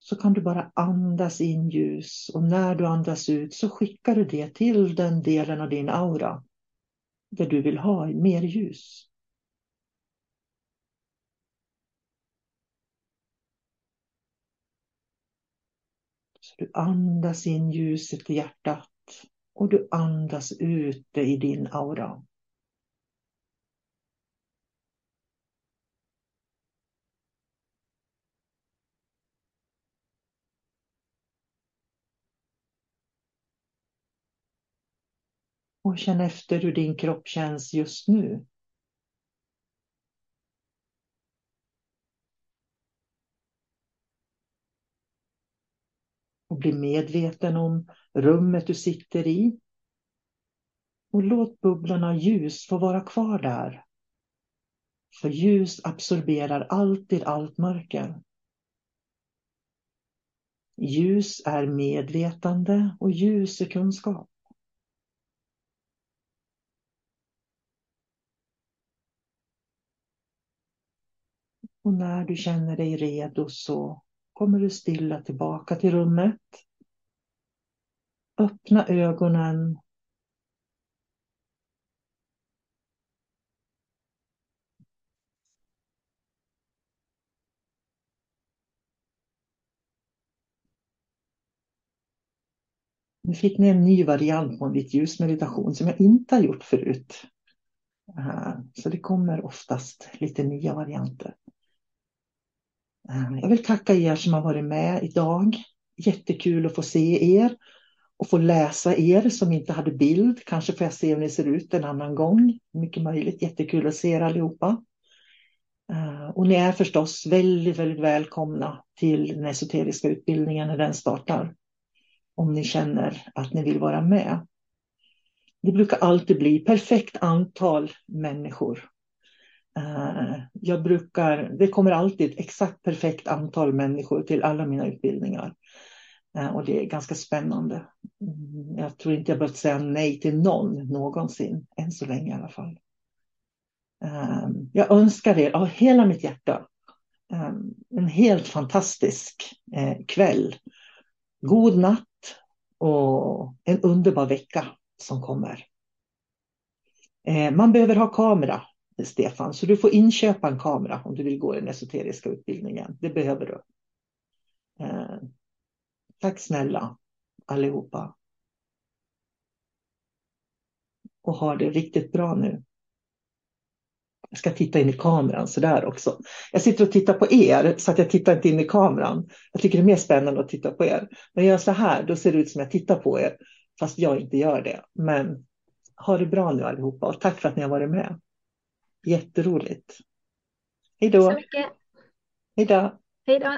så kan du bara andas in ljus och när du andas ut så skickar du det till den delen av din aura där du vill ha mer ljus. Så du andas in ljuset i hjärtat och du andas ut det i din aura. Och känn efter hur din kropp känns just nu. Och bli medveten om rummet du sitter i. Och låt bubblorna av ljus få vara kvar där. För ljus absorberar alltid allt mörker. Ljus är medvetande och ljus är kunskap. Och när du känner dig redo så kommer du stilla tillbaka till rummet. Öppna ögonen. Nu fick ni en ny variant på en vit ljusmeditation som jag inte har gjort förut. Eh, så det kommer oftast lite nya varianter. Eh, jag vill tacka er som har varit med idag. Jättekul att få se er och få läsa er som inte hade bild. Kanske får jag se hur ni ser ut en annan gång. Mycket möjligt. Jättekul att se er allihopa. Eh, och ni är förstås väldigt, väldigt välkomna till den esoteriska utbildningen när den startar. Om ni känner att ni vill vara med. Det brukar alltid bli perfekt antal människor Eh, jag brukar, det kommer alltid exakt perfekt antal människor till alla mina utbildningar. Eh, och det är ganska spännande. Mm, jag tror inte jag behövt säga nej till någon någonsin, än så länge i alla fall. Eh, jag önskar er av hela mitt hjärta en helt fantastisk kväll. God natt och en underbar vecka som kommer. Man behöver ha kamera Stefan. Så du får inköpa en kamera om du vill gå den esoteriska utbildningen. Det behöver du. Eh, tack snälla allihopa. Och ha det riktigt bra nu. Jag ska titta in i kameran så där också. Jag sitter och tittar på er så att jag tittar inte in i kameran. Jag tycker det är mer spännande att titta på er. Men jag gör så här, då ser det ut som jag tittar på er. Fast jag inte gör det. Men ha det bra nu allihopa och tack för att ni har varit med. Jätteroligt. Hej då. Hej då. Hej då.